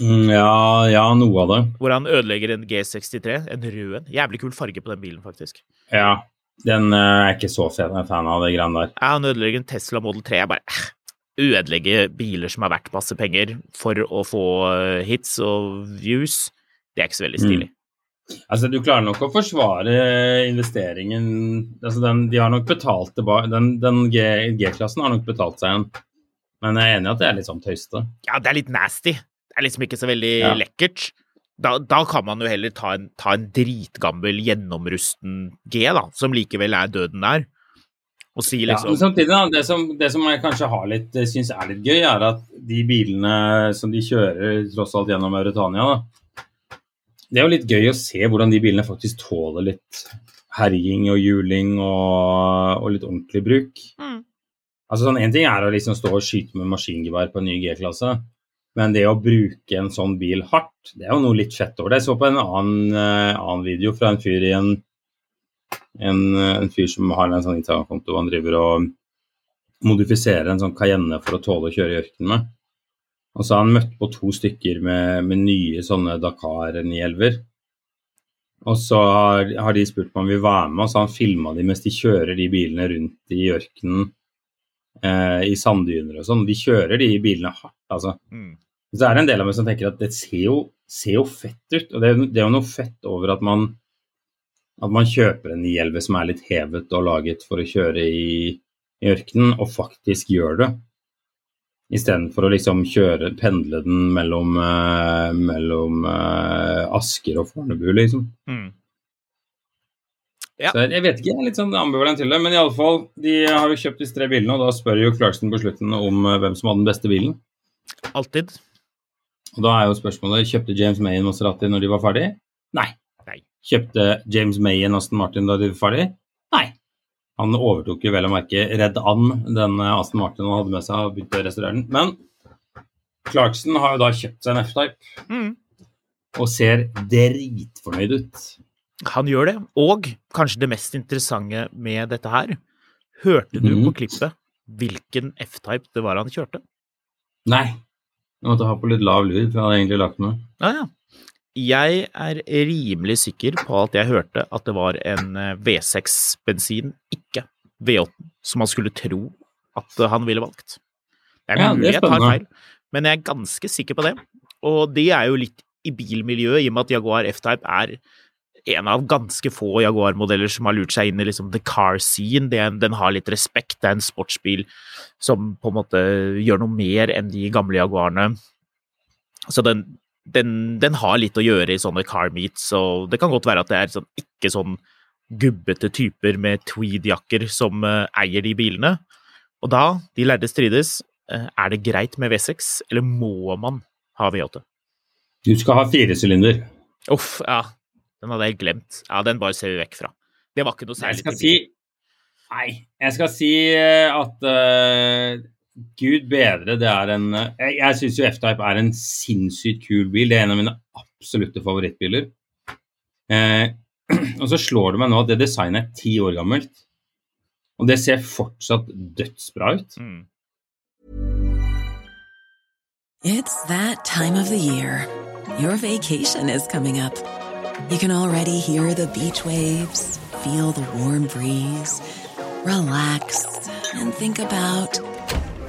Speaker 1: Mm, ja, ja, noe av det.
Speaker 2: Hvor han ødelegger en G63, en rød en. Jævlig kul farge på den bilen, faktisk.
Speaker 1: Ja, den eh, er ikke så fan av det greiene der.
Speaker 2: Ja, han ødelegger en Tesla Model 3. Jeg bare eh, ødelegge biler som er verdt masse penger for å få eh, hits og views, det er ikke så veldig stilig.
Speaker 1: Mm. Altså, Du klarer nok å forsvare investeringen altså den, De har nok betalt tilbake Den, den G-klassen har nok betalt seg en. Men jeg er enig i at det er litt sånn tøyste.
Speaker 2: Ja, det er litt nasty. Det er liksom ikke så veldig
Speaker 1: Ja.
Speaker 2: lekkert. Da, da kan man jo heller ta en, ta en dritgammel, gjennomrusten G, da, som likevel er døden der, og si
Speaker 1: Ja,
Speaker 2: liksom
Speaker 1: men samtidig, da, det som, det som jeg kanskje har litt, syns er litt gøy, er at de bilene som de kjører tross alt gjennom Mauritania, da, det er jo litt gøy å se hvordan de bilene faktisk tåler litt herjing og juling og, og litt ordentlig bruk.
Speaker 2: Mm.
Speaker 1: Altså sånn, En ting er å liksom stå og skyte med maskingevær på en ny G-klasse, men det å bruke en sånn bil hardt, det er jo noe litt fett over det. Jeg så på en annen, uh, annen video fra en fyr i en en, en fyr som har en sånn Instagram-konto han driver og modifiserer en sånn Cayenne for å tåle å kjøre i ørkenen med. Og så har han møtt på to stykker med, med nye sånne Dakar 911-er. Og så har, har de spurt om han vil være med, og så har han filma de mens de kjører de bilene rundt i ørkenen eh, i sanddyner og sånn. De kjører de bilene hardt, altså.
Speaker 2: mm.
Speaker 1: Så er det en del av meg som tenker at det ser jo, ser jo fett ut. Og det, det er jo noe fett over at man, at man kjøper en 911 som er litt hevet og laget for å kjøre i, i ørkenen, og faktisk gjør det. Istedenfor å liksom kjøre, pendle den mellom, uh, mellom uh, Asker og Fornebu, liksom.
Speaker 2: Mm. Ja.
Speaker 1: Så jeg, vet ikke, jeg er litt sånn ambivalent til det. Men i alle fall, de har jo kjøpt disse tre bilene, og da spør jo Clarkson på slutten om eh, hvem som hadde den beste bilen.
Speaker 2: Alltid.
Speaker 1: Og da er jo spørsmålet kjøpte James May en Maserati når de var ferdig? Nei.
Speaker 2: Nei.
Speaker 1: Kjøpte James May en Aston Martin da de var ferdig? Nei. Han overtok jo vel å merke Red An, den eh, Aston Martin han hadde med seg, og begynte å restaurere den. Men Clarkson har jo da kjøpt seg en F-Type
Speaker 2: Mm.
Speaker 1: og ser dritfornøyd ut.
Speaker 2: Han gjør det. Og kanskje det mest interessante med dette her Hørte du
Speaker 1: mm.
Speaker 2: på klippet hvilken F-type det var han kjørte?
Speaker 1: Nei. Jeg måtte ha på litt lav lyd, for jeg hadde egentlig lagt meg.
Speaker 2: Ja, ja. Jeg er rimelig sikker på at jeg hørte at det var en eh, V6-bensin, ikke V8, som man skulle tro at eh, han ville valgt. Det er mulig jeg tar feil, men jeg er ganske sikker på det. Og det er jo litt i bilmiljøet, i og med at Jaguar F-Type er en av ganske få Jaguar-modeller som har lurt seg inn i liksom the car scene. En- den har litt respekt. Det er en sportsbil som på en måte gjør noe mer enn de gamle Jaguarene. Så den, den, den har litt å gjøre i sånne car meets, og det kan godt være at det er sånn, ikke sånn gubbete typer med tweed-jakker som uh, eier de bilene. Og da, de lærde strides, uh, er det greit med V6, eller må man ha V8?
Speaker 1: Du skal ha firesylinder.
Speaker 2: Uff, ja. Den hadde jeg glemt. Ja, den bare ser vi vekk fra. Det var ikke noe
Speaker 1: Jeg
Speaker 2: særlig
Speaker 1: skal si. Nei, jeg skal si eh, at eh, Gud bedre, det er en eh, Jeg, jeg syns jo F-Type er en sinnssykt kul bil. Det er en av mine absolutte favorittbiler. Eh, og så slår det meg nå at det designet er ti år gammelt. Og det ser fortsatt dødsbra ut.
Speaker 2: Mm.
Speaker 3: It's that time of the year. Your vacation is coming up. You can already hear the beach waves, feel the warm breeze, relax, and think about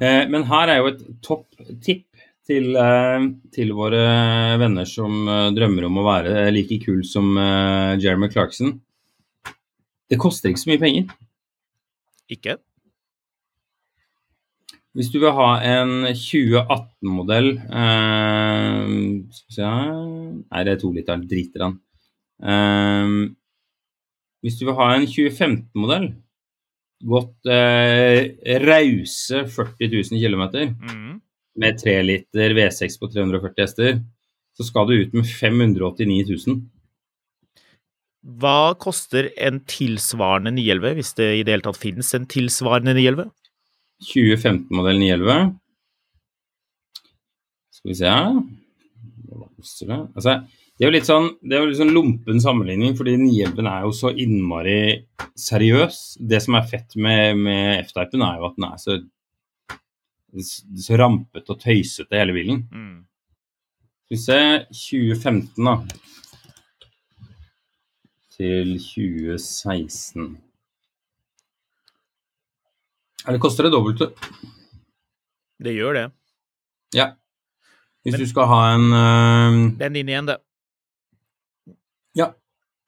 Speaker 1: Men her er jo et topp tipp til, eh, til våre venner som eh, drømmer om å være like kul som eh, Jeremy Clarkson. Det koster ikke så mye penger.
Speaker 2: Ikke?
Speaker 1: Hvis du vil ha en 2018-modell eh, Skal vi se Nei, det er to liter. Driter han. Eh, hvis du vil ha en 2015-modell, gått eh, rause 40 000 km
Speaker 2: Mm.
Speaker 1: med 3 liter V6 på 340 hester, så skal du ut med 589 000.
Speaker 2: Hva koster en tilsvarende 911, hvis det i det hele tatt finnes en tilsvarende 911?
Speaker 1: 2015-modell 911. Skal vi se Hva koster det? Altså, det er jo litt sånn, det er jo litt sånn lumpen sammenligning, fordi 911 er jo så innmari seriøs. Det som er fett med, med F-typen, er jo at den er så, så rampete og tøysete, hele bilen.
Speaker 2: Mm.
Speaker 1: Skal vi se 2015, da. Til 2016. Ja, det koster det dobbelte.
Speaker 2: Det gjør det.
Speaker 1: Ja. Hvis
Speaker 2: Men-
Speaker 1: du skal ha en uh,
Speaker 2: Den inn igjen, det.
Speaker 1: Ja.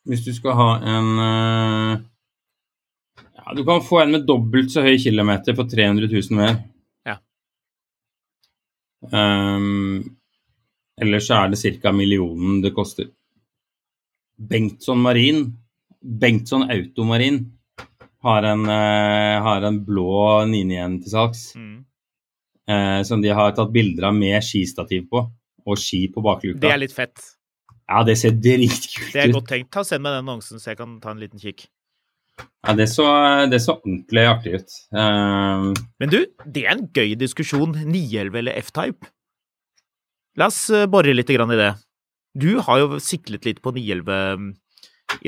Speaker 1: Hvis du skal ha en øh, Ja, du kan få en med dobbelt så høy kilometer for 300 000 mer.
Speaker 2: Ja.
Speaker 1: Um, ellers så er det ca. millionen det koster. Bengtsson Marin, Bengtsson Automarin, har en, uh, har en blå 991 til salgs.
Speaker 2: Mm.
Speaker 1: Uh, som de har tatt bilder av med skistativ på, og ski på bakluka.
Speaker 2: Det er litt fett.
Speaker 1: Ja, det ser dritkult
Speaker 2: Det er godt tenkt. Ta Send meg den annonsen, så jeg kan ta en liten kikk.
Speaker 1: Ja, det så, det så ordentlig artig ut. Eh,
Speaker 2: Men du, det er en gøy diskusjon. 911 eller F-type? La oss eh, bore litt grann i det. Du har jo siklet litt på 911 mm,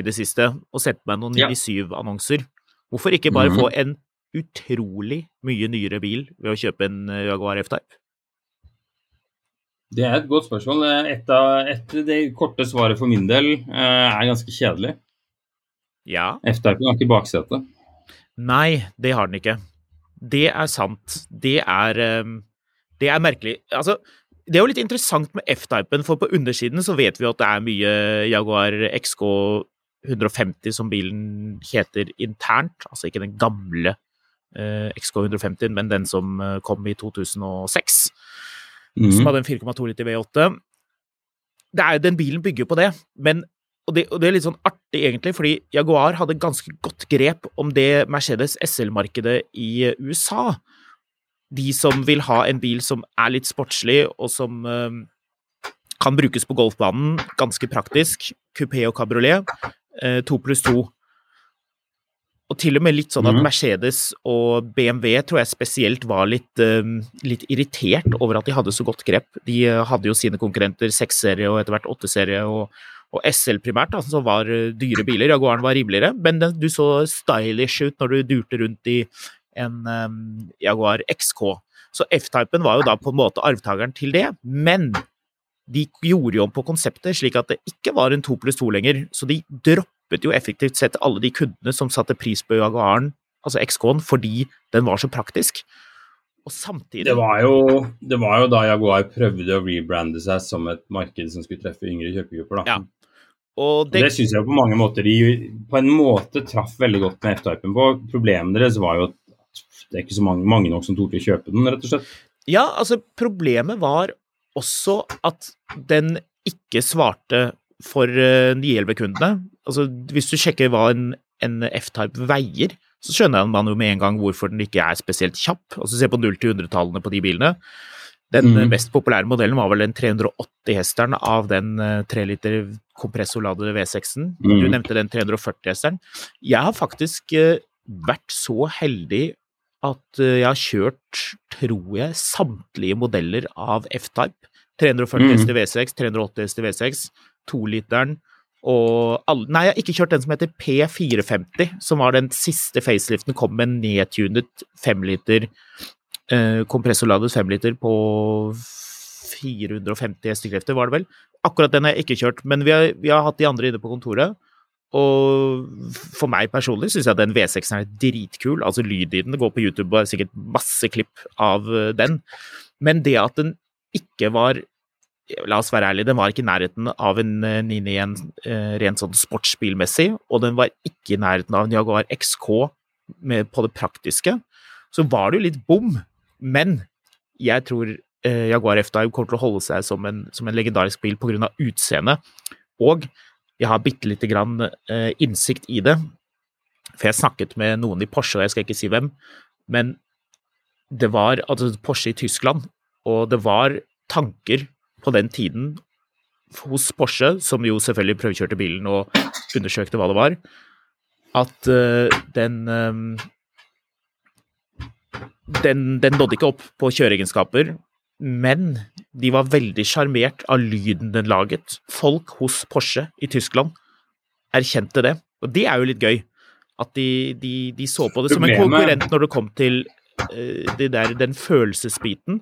Speaker 2: i det siste, og sett meg noen 97-annonser. Hvorfor ikke bare
Speaker 1: Mhm.
Speaker 2: få en utrolig mye nyere bil ved å kjøpe en eh, Jaguar F-type?
Speaker 1: Det er et godt spørsmål. Et av et, det korte svaret for min del eh, er ganske kjedelig.
Speaker 2: Ja.
Speaker 1: F-typen har ikke baksete.
Speaker 2: Nei, det har den ikke. Det er sant. Det er eh, Det er merkelig. Altså, det er jo litt interessant med F-typen, for på undersiden så vet vi at det er mye Jaguar XK 150 som bilen heter internt. Altså ikke den gamle eh, XK 150, men den som kom i 2006 som
Speaker 1: Mhm.
Speaker 2: hadde en 4,2 liter V8. Det er, den bilen bygger jo på det, men og det, og det er litt sånn artig, egentlig, fordi Jaguar hadde ganske godt grep om det Mercedes SL-markedet i USA. De som vil ha en bil som er litt sportslig, og som eh, kan brukes på golfbanen, ganske praktisk. Kupé og kabriolet. eh, To pluss to. Og til og med litt sånn at
Speaker 1: Mhm.
Speaker 2: Mercedes og BMW tror jeg spesielt var litt, eh, litt irritert over at de hadde så godt grep. De eh, hadde jo sine konkurrenter 6-serie og etter hvert 8-serie og, og SL primært, da, som var eh, dyre biler. Jaguaren var rimeligere, men den, du så stylish ut når du durte rundt i en um, Jaguar XK. Så F-typen var jo da på en måte arvtakeren til det, men de gjorde jo om på konseptet slik at det ikke var en to pluss to lenger, så de droppet jo effektivt sett alle de kundene som satte pris på Jaguaren, altså XK-en, fordi den var så praktisk. Og samtidig
Speaker 1: Det var, jo, det var jo da Jaguar prøvde å rebrande seg som et marked som skulle treffe yngre kjøpegrupper. Da.
Speaker 2: Ja. Og
Speaker 1: Det,
Speaker 2: det,
Speaker 1: synes jeg på mange måter de på en måte traff veldig godt med F-typen på. Problemet deres var jo at det er ikke så mange, mange nok som torde å kjøpe den, rett og slett.
Speaker 2: Ja, altså, problemet var også at den ikke svarte for uh, 911-kundene. Altså, hvis du sjekker hva en, en F-type veier, så skjønner man jo med en gang hvorfor den ikke er spesielt kjapp. Altså, Se på 0 til 100-tallene på de bilene. Den eh, mest populære modellen var vel den 380-hesteren av den eh, 3 liter kompressorladede V6-en. Du
Speaker 1: Mhm.
Speaker 2: nevnte den 340-hesteren. Jeg har faktisk eh, vært så heldig at eh, jeg har kjørt, tror jeg, samtlige modeller av F-Type. 340
Speaker 1: mm.
Speaker 2: hester V6, 380 hester V6, 2-literen og alle Nei, jeg har ikke kjørt den som heter P450, som var den siste faceliften. Kom med en nedtunet 5-liter eh, kompressorladet 5-liter på 450 hestekrefter, var det vel. Akkurat den har jeg ikke kjørt, men vi har, vi har hatt de andre inne på kontoret. Og for meg personlig syns jeg at den V6-en er dritkul. Altså lyd i den. Det går på YouTube og er sikkert masse klipp av eh, den. Men det at den ikke var La oss være ærlige, den var ikke i nærheten av en eh, 991 eh, rent sånn sportsbilmessig, og den var ikke i nærheten av en Jaguar XK med, på det praktiske. Så var det jo litt bom Men jeg tror eh, Jaguar F-Dive kommer til å holde seg som en, som en legendarisk bil pga. utseendet. Og jeg har bitte lite grann eh, innsikt i det. For jeg snakket med noen i Porsche, og jeg skal ikke si hvem, men det var altså Porsche i Tyskland, og det var tanker på den tiden hos Porsche, som jo selvfølgelig prøvekjørte bilen og undersøkte hva det var, at uh, den um, den, den nådde ikke opp på kjøreegenskaper, men de var veldig sjarmert av lyden den laget. Folk hos Porsche i Tyskland erkjente det, og det er jo litt gøy. At de, de, de så på det som en konkurrent når det kom til uh, der, den følelsesbiten,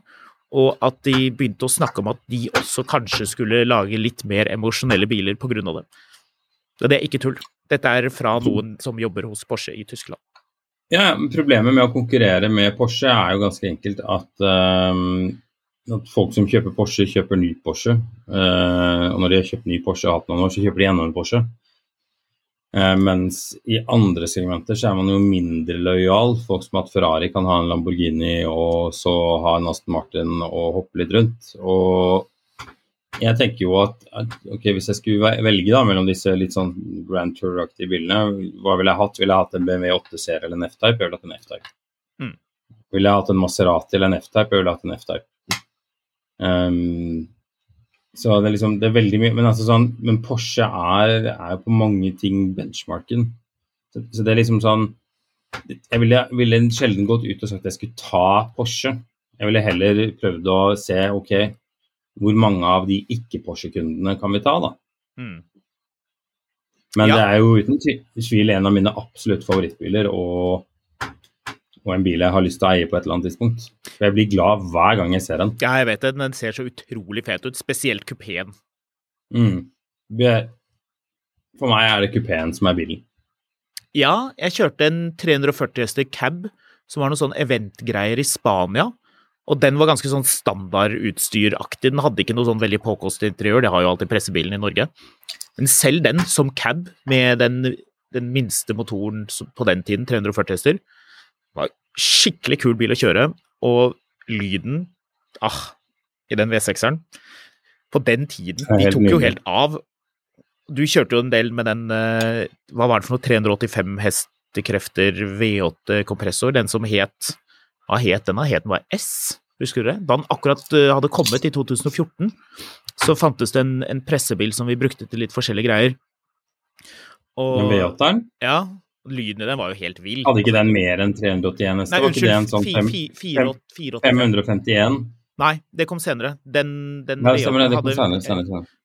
Speaker 2: og at de begynte å snakke om at de også kanskje skulle lage litt mer emosjonelle biler av det. Det er ikke tull. Dette er fra noen som jobber hos Porsche i Tyskland.
Speaker 1: Ja, Problemet med å konkurrere med Porsche er jo ganske enkelt at, um, at folk som kjøper Porsche, kjøper ny Porsche. Uh, og når de har kjøpt ny Porsche og hatt noen år, så kjøper de enda en Porsche. Uh, mens i andre segmenter så er man jo mindre lojal. Folk som har hatt Ferrari kan ha en Lamborghini og så ha en Aston Martin og hoppe litt rundt. Og jeg tenker jo at, at okay, hvis jeg skulle velge da mellom disse litt sånn Grand Tour-aktige bilene, hva ville jeg hatt? Ville jeg hatt en BMW 8-serie eller en F-Type? Jeg ville hatt en F-Type. Mm. Ville jeg hatt en Maserati eller en F-Type? Jeg ville hatt en F-Type. Um, så det er liksom det er veldig mye Men, altså sånn, men Porsche er, er på mange ting benchmarken. Så, så, det er liksom sånn Jeg ville, ville sjelden gått ut og sagt at jeg skulle ta Porsche. Jeg ville heller prøvd å se OK, hvor mange av de ikke-Porsche-kundene kan vi ta, da? Mm. Men ja. det er jo uten tvil en av mine absolutt favorittbiler, og, og, en bil jeg har lyst til å eie på et eller annet tidspunkt. For jeg blir glad hver gang jeg ser den.
Speaker 2: Ja, jeg vet det. Den ser så utrolig fet ut, spesielt kupeen.
Speaker 1: Mm. For meg er det kupeen som er bilen.
Speaker 2: Ja, jeg kjørte en 340 hester cab som var noen sånn eventgreier i Spania. Og den var ganske sånn standardutstyraktig. Den hadde ikke noe sånn veldig påkostet interiør, det har jo alltid pressebilen i Norge. Men selv den, som cab, med den, den minste motoren på den tiden, 340 hester, var skikkelig kul bil å kjøre. Og lyden Ah, i den V6-eren. På den tiden De tok jo helt av. Du kjørte jo en del med den eh, Hva var det for noe? 385 hestekrefter V8-kompressor, den som het hva het den? Het den bare S? Husker du det? Da den akkurat eh, hadde kommet i 2014, så fantes det en, en pressebil som vi brukte til litt forskjellige greier.
Speaker 1: Og, V8-eren?
Speaker 2: Ja. Lyden i den var jo helt vill.
Speaker 1: Hadde ikke den mer enn 381 hester? Nei,
Speaker 2: unnskyld.
Speaker 1: Sånn 551?
Speaker 2: Nei, det kom senere. Den, den
Speaker 1: Nei, stemmer det. Det kom senere. senere, senere.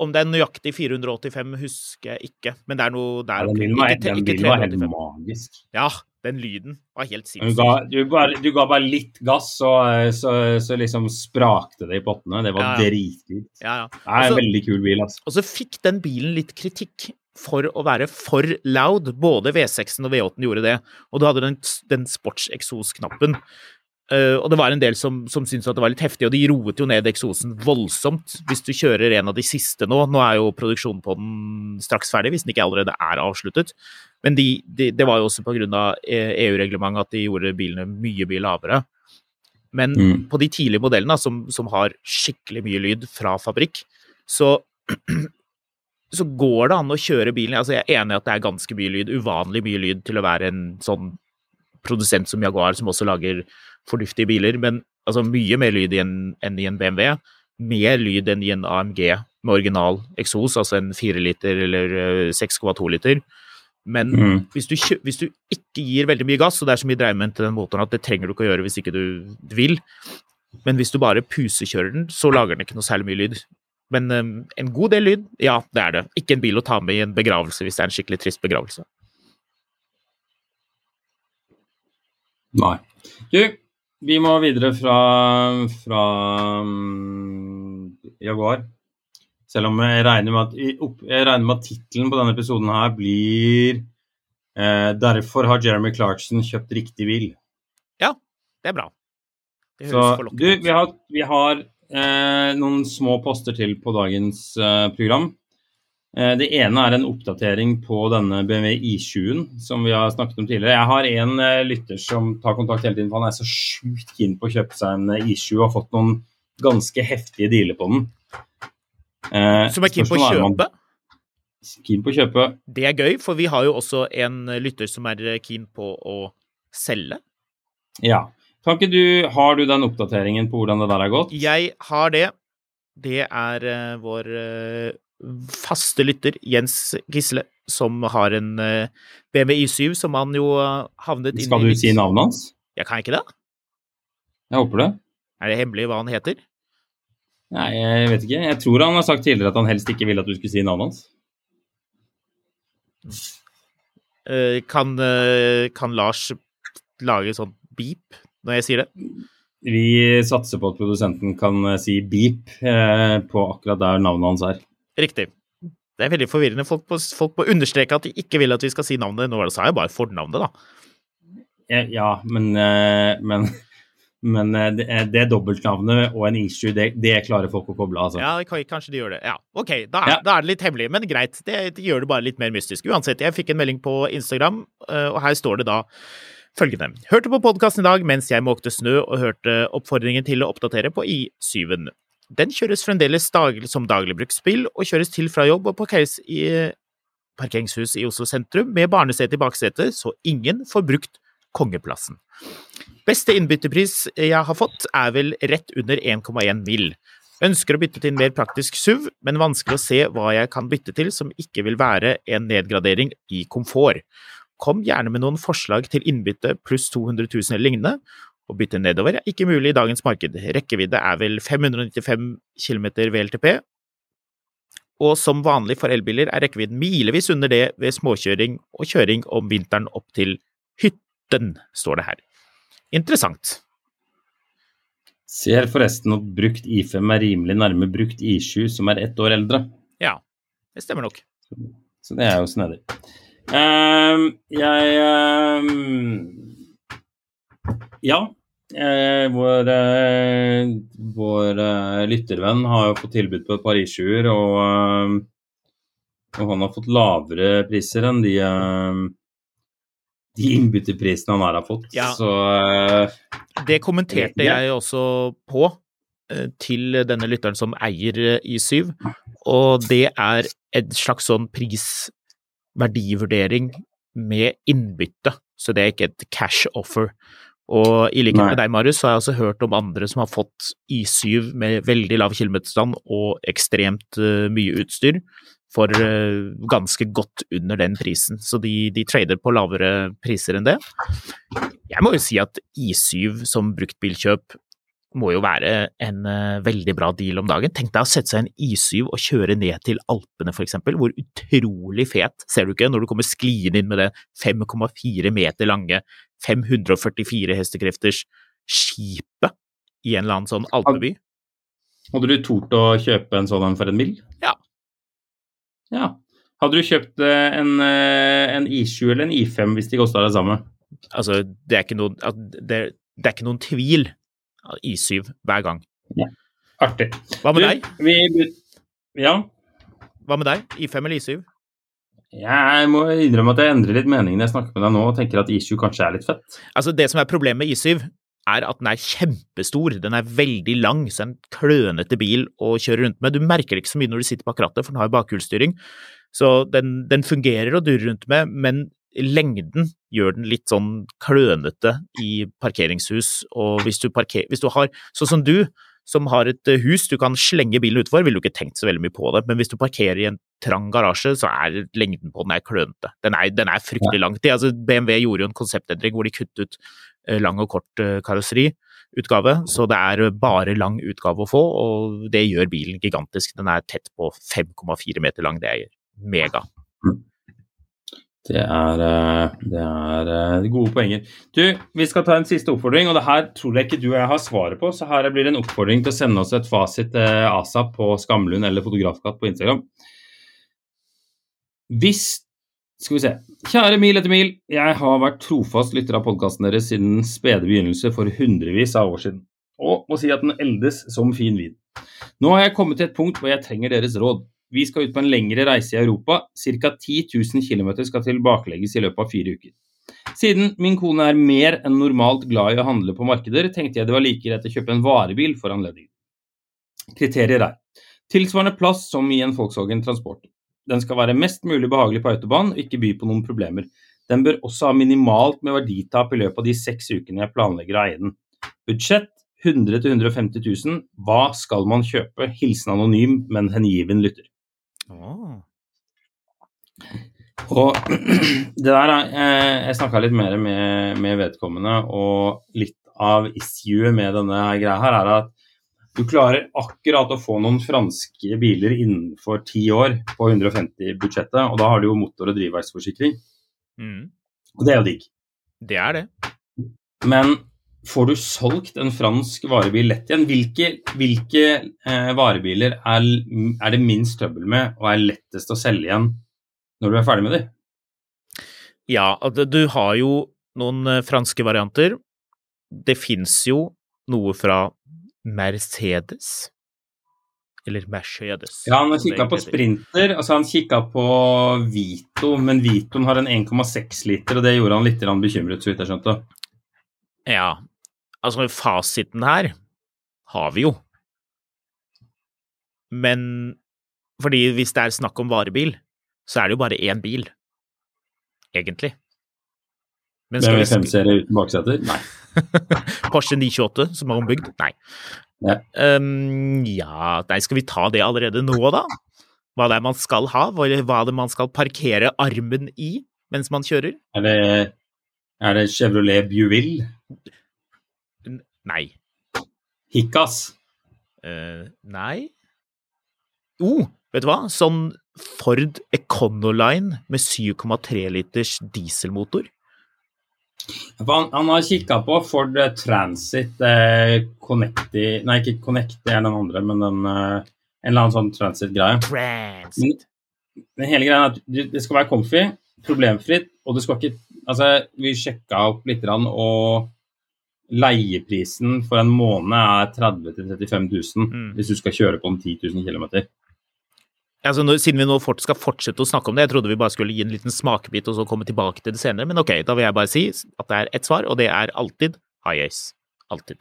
Speaker 2: Om det er nøyaktig 485, husker jeg ikke, men det er noe der
Speaker 1: ja, Den bilen var, helt magisk.
Speaker 2: Ja, den lyden var helt sinnssyk.
Speaker 1: Du, du, du, ga bare litt gass, så, så, så liksom sprakte det i pottene. Det var ja, ja. dritkult.
Speaker 2: Ja, ja.
Speaker 1: Det er en veldig kul bil, altså.
Speaker 2: Og så fikk den bilen litt kritikk for å være for loud. Både V6-en og V8-en gjorde det. Og du hadde den, den sportseksosknappen. Uh, og det var en del som, som syntes at det var litt heftig, og de roet jo ned eksosen voldsomt. Hvis du kjører en av de siste nå, nå er jo produksjonen på den straks ferdig, hvis den ikke allerede er avsluttet. Men de, de, det var jo også pga. EU-reglementet at de gjorde bilene mye, mye lavere. Men mm. på de tidlige modellene, som, som, har skikkelig mye lyd fra fabrikk, så, så går det an å kjøre bilen Altså, jeg er enig i at det er ganske mye lyd, uvanlig mye lyd til å være en sånn produsent som Jaguar, som også lager fornuftige biler, men altså mye mer lyd enn, enn i en BMW. Mer lyd enn i en AMG med original eksos, altså en 4 liter eller 6,2 eh, liter. Men mm. hvis, du, hvis, du, ikke gir veldig mye gass, og det er så mye dreiemenn til den motoren at det trenger du ikke å gjøre hvis ikke du vil, men hvis du bare pusekjører den, så lager den ikke noe særlig mye lyd. Men um, en god del lyd, ja, det er det. Ikke en bil å ta med i en begravelse hvis det er en skikkelig trist begravelse.
Speaker 1: Nei. Du, vi må videre fra, fra um, Jaguar. Selv om jeg regner med at, jeg regner med at tittelen på denne episoden her blir eh, 'Derfor har Jeremy Clarkson kjøpt riktig bil'.
Speaker 2: Ja, det er bra.
Speaker 1: Det Så du, vi har, vi har eh, noen små poster til på dagens eh, program. Eh, Det ene er en oppdatering på denne BMW I20-en som vi har snakket om tidligere. Jeg har en eh, lytter som tar kontakt hele tiden, for han er så sjukt keen på å kjøpe seg en eh, I20 og har fått noen ganske heftige dealer på den. Eh,
Speaker 2: Som er keen på å kjøpe.
Speaker 1: Keen på å kjøpe.
Speaker 2: Det er gøy, for vi har jo også en lytter som er keen på å selge.
Speaker 1: Ja. Kan ikke du, har du den oppdateringen på hvordan det der har gått?
Speaker 2: Jeg har det. Det er uh, vår uh, faste lytter, Jens Gisle, som har en uh, BMW Y7 som han jo eh, havnet inn i
Speaker 1: Skal du si navnet hans?
Speaker 2: Jeg kan ikke det?
Speaker 1: Jeg håper det.
Speaker 2: Er det hemmelig hva han heter?
Speaker 1: Nei, jeg vet ikke. Jeg tror han har sagt tidligere at han helst ikke ville at du skulle si navnet hans.
Speaker 2: Eh, Kan, eh, kan Lars lage sånn beep når jeg sier det?
Speaker 1: Vi satser på at produsenten kan eh, si beep eh, på akkurat der navnet hans er.
Speaker 2: Riktig. Det er veldig forvirrende. Folk må, folk må understreke at de ikke vil at vi skal si navnet. Nå sa jeg bare fornavnet, da.
Speaker 1: Eh, Ja, men, eh, men, men det, det dobbeltnavnet og en issue, det, det klarer folk å koble. Altså.
Speaker 2: Ja, kanskje de gjør det. Ja, OK, da er,
Speaker 1: Ja.
Speaker 2: da er det litt hemmelig, men greit. Det, det gjør det bare litt mer mystisk. Uansett, jeg fikk en melding på Instagram, og her står det da følgende. Hørte på podkasten i dag mens jeg måkte snø og hørte oppfordringen til å oppdatere på I7-en. Den kjøres fremdeles daglig som dagligbruksspill og kjøres til fra jobb og parkeres i parkeringshus i Oslo sentrum med barnesete i baksetet, så ingen får brukt kongeplassen. Beste innbyttepris jeg har fått, er vel rett under 1,1 mill. Ønsker å bytte til en mer praktisk SUV, men vanskelig å se hva jeg kan bytte til som ikke vil være en nedgradering i komfort. Kom gjerne med noen forslag til innbytte pluss 200 000 eller lignende. Å bytte nedover er ikke mulig i dagens marked. Rekkevidde er vel 595 km VLTP, og som vanlig for elbiler er rekkevidden milevis under det ved småkjøring og kjøring om vinteren opp til hytten, står det her. Interessant.
Speaker 1: Ser forresten at brukt I5 er rimelig nærme brukt I7, som er ett år eldre.
Speaker 2: Ja, det stemmer nok.
Speaker 1: Så det er jo snedig. Ehm, jeg ehm, Ja. eh, vår eh, vår eh, lyttervenn har fått tilbud på et par I7-er, og, ehm, og han har fått lavere priser enn de de innbytterprisene han her har fått.
Speaker 2: Ja.
Speaker 1: Så
Speaker 2: Det kommenterte jeg også på til denne lytteren som eier eh, I7, og det er et slags sånn prisverdivurdering med innbytte, så det er ikke et cash offer. Og i likhet med deg, Marius, så har jeg også hørt om andre som har fått I7 med veldig lav kilometerstand og ekstremt uh, mye utstyr for uh, ganske godt under den prisen, så de, de trader på lavere priser enn det. Jeg må jo si at I7 som bruktbilkjøp må jo være en eh, veldig bra deal om dagen. Tenk deg å sette seg en I7 og kjøre ned til Alpene, for eksempel. Hvor utrolig fet, ser du ikke, når du kommer skliende inn med det 5,4 meter lange, 544 hestekrefters skipet i en eller annen sånn alpeby.
Speaker 1: hadde du tort å kjøpe en sånn en for en mill?
Speaker 2: Ja.
Speaker 1: Ja. Hadde du kjøpt eh, en, eh, en I7 eller en I5 hvis de kosta det samme?
Speaker 2: Altså, det er ikke noen, at det, det er ikke noen tvil. I7 hver gang.
Speaker 1: Artig.
Speaker 2: Hva med
Speaker 1: Du,
Speaker 2: deg?
Speaker 1: Vi, ja.
Speaker 2: Hva med deg? I5 eller I7?
Speaker 1: Jeg må innrømme at jeg endrer litt mening når jeg snakker med deg nå og tenker at I7 kanskje er litt fett.
Speaker 2: Altså, det som er problemet med I7, er at den er kjempestor. Den er veldig lang, så en klønete bil å kjøre rundt med. Du merker det ikke så mye når du sitter bak rattet, for den har jo bakhjulsstyring. Så den, den fungerer å durre rundt med, men lengden gjør den litt sånn klønete i parkeringshus. Og hvis du, parker, hvis du har, sånn som du, som har et eh, hus du kan slenge bilen utfor, ville du ikke tenkt så veldig mye på det. Men hvis du parkerer i en trang garasje, så er lengden på den er klønete. Den er, den er fryktelig lang. De, altså, BMW gjorde jo en konseptendring hvor de kuttet ut eh, lang og kort eh, karosseriutgave, så det er bare lang utgave å få, og det gjør bilen gigantisk. Den er tett på 5,4 meter lang, det er mega.
Speaker 1: Det er, eh, det er eh, gode poenger. Du, vi skal ta en siste oppfordring, og det her tror jeg ikke du og jeg har svaret på, så her blir det en oppfordring til å sende oss et fasit til ASAP på Skamlund eller Fotografkatt på Instagram. Hvis Skal vi se. Kjære Mil etter mil, jeg har vært trofast lytter av podkasten deres siden den spede begynnelse for hundrevis av år siden, og må si at den eldes som fin vin. Nå har jeg kommet til et punkt hvor jeg trenger deres råd. Vi skal ut på en lengre reise i Europa. Ca. 10 000 km skal tilbakelegges i løpet av fire uker. Siden min kone er mer enn normalt glad i å handle på markeder, tenkte jeg det var like greit å kjøpe en varebil for anledningen. Kriterier er tilsvarende plass som i en Volkswagen Transport. Den skal være mest mulig behagelig på autobahn og ikke by på noen problemer. Den bør også ha minimalt med verditap i løpet av de seks ukene jeg planlegger å eie den. Budsjett 100 000-150 000. Hva skal man kjøpe? Hilsen anonym, men hengiven lytter.
Speaker 2: Åh.
Speaker 1: Og det der er eh, Jeg snakka litt mer med, med vedkommende, og litt av issue med denne greia her er at du klarer akkurat å få noen franske biler innenfor ti år på 150-budsjettet, og da har du jo motor- og drivverksforsikring,
Speaker 2: Mm.
Speaker 1: og det er jo digg.
Speaker 2: Det er det.
Speaker 1: Men får du solgt en fransk varebil lett igjen? Hvilke, hvilke eh, varebiler er, er det minst trøbbel med og er lettest å selge igjen når du er ferdig med dem?
Speaker 2: Ja, du har jo noen eh, franske varianter. Det fins jo noe fra Mercedes. Eller Mercedes.
Speaker 1: Ja, han har kikka på. Sprinter, altså han kikka på Vito, men Vitoen har en 1,6 liter, og det gjorde han litt bekymret, så vidt jeg skjønte.
Speaker 2: Ja, altså fasiten her har vi jo. Men fordi hvis det er snakk om varebil, så er det jo bare én bil, egentlig. Men skal
Speaker 1: BMW
Speaker 2: vi sk-
Speaker 1: 5-serie uten bakseter? Nei.
Speaker 2: Porsche 928 som er ombygd? Nei.
Speaker 1: Ja.
Speaker 2: Um, ja, nei, skal vi ta det allerede nå, da? Hva det er man skal ha? Hva det man skal parkere armen i mens man kjører?
Speaker 1: Er det, er det Chevrolet Buell?
Speaker 2: Nei.
Speaker 1: Hikkas?
Speaker 2: Uh, nei. Oh, vet du hva? Sånn Ford Econoline med 7,3 liters dieselmotor.
Speaker 1: Han, han har kikka på Ford eh, Transit eh, Connecti Nei, ikke Connecti er den andre, men den eh, En eller annen sånn Transit-greie.
Speaker 2: Transit.
Speaker 1: Men hele greia er at det skal være comfy, problemfritt, og det skal ikke Altså, vi sjekka opp litt, og leieprisen for en måned er 30 000-35 000
Speaker 2: Mm.
Speaker 1: hvis du skal kjøre på om 10 000 km.
Speaker 2: Altså, når, siden vi nå fort skal fortsette å snakke om det, jeg trodde vi bare skulle gi en liten smakebit og så komme tilbake til det senere, men ok, da vil jeg bare si at det er ett svar, og det er alltid high ace. Alltid.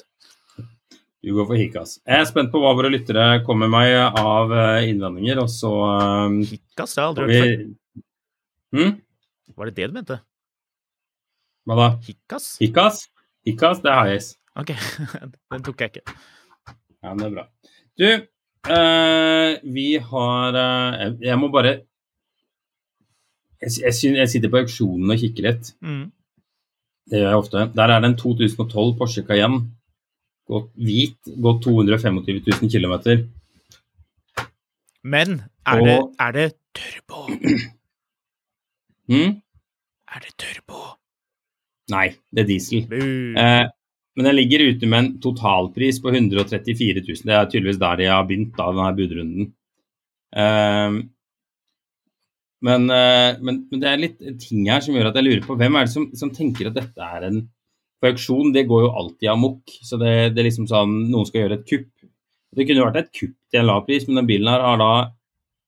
Speaker 1: Du går for hikas. Jeg er spent på hva våre lyttere kommer med av eh, innvendinger, og så um,
Speaker 2: Hikas, det har jeg aldri
Speaker 1: vi...
Speaker 2: hørt før.
Speaker 1: hm?
Speaker 2: Var det det du mente?
Speaker 1: Hva da?
Speaker 2: Hikas?
Speaker 1: Hikkas? Hikkas, det er high.
Speaker 2: Ok, den tok jeg ikke.
Speaker 1: Ja, det er bra. Du, eh, vi har eh, jeg, må bare jeg, jeg, jeg sitter på auksjonen og kikker litt.
Speaker 2: Mm.
Speaker 1: Det gjør jeg ofte. Der er det en 2012 Porsche Cayenne. Gått hvit, gått 225 000 km.
Speaker 2: Men er det,
Speaker 1: Og-
Speaker 2: er det turbo?
Speaker 1: Mm?
Speaker 2: Er det turbo?
Speaker 1: Nei, det er diesel. Eh, men den ligger ute med en totalpris på 134 000. Det er tydeligvis der de har begynt, da, denne budrunden. Eh, men, eh, men, men det er litt ting her som gjør at jeg lurer på hvem er det som, som tenker at dette er en For auksjon, det går jo alltid amok. Så det, det er liksom sånn Noen skal gjøre et kupp. Det kunne jo vært et kupp til en lav pris, men den bilen her har da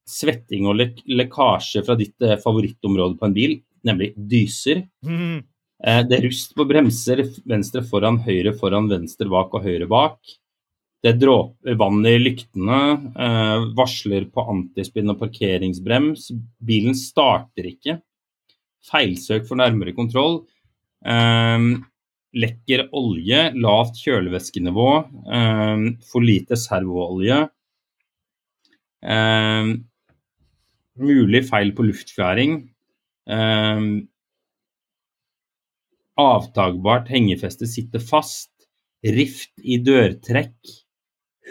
Speaker 1: svetting og lek lekkasje fra ditt eh, favorittområde på en bil, nemlig dyser.
Speaker 2: Mm.
Speaker 1: Eh, Det er rust på bremser, venstre foran, høyre foran, venstre bak og høyre bak. Det dråper vann i lyktene, eh, varsler på antispinn og parkeringsbrems. Bilen starter ikke. Feilsøk for nærmere kontroll. Eh, lekker olje, lavt kjølevæskenivå, eh, for lite servoolje. Eh, mulig feil på luftfjæring. Eh, avtagbart hengefeste sitter fast, rift i dørtrekk,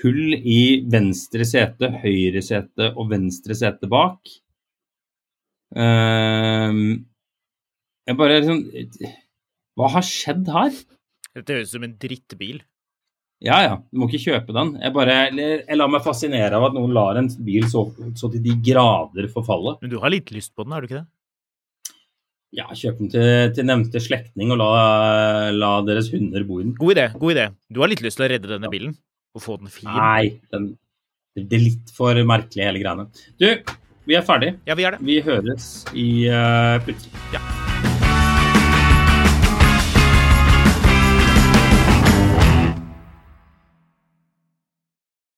Speaker 1: hull i venstre sete, høyre sete og venstre sete bak. Uh, jeg bare sånn Hva har skjedd her?
Speaker 2: Dette høres ut som en drittbil.
Speaker 1: Ja ja, du må ikke kjøpe den. Jeg bare jeg lar meg fascinere av at noen lar en bil så, så til de grader forfalle.
Speaker 2: Men du har litt lyst på den, har du ikke det?
Speaker 1: Ja, kjøp den til, til nevnte slektning og la, la deres hunder bo i den.
Speaker 2: God idé. god idé. Du har litt lyst til å redde denne bilen og få den fin.
Speaker 1: Nei, den, det er litt for merkelig, hele greiene. Du, vi er ferdig.
Speaker 2: Ja, vi er det.
Speaker 1: Vi høres i uh, plutselig.
Speaker 2: Ja.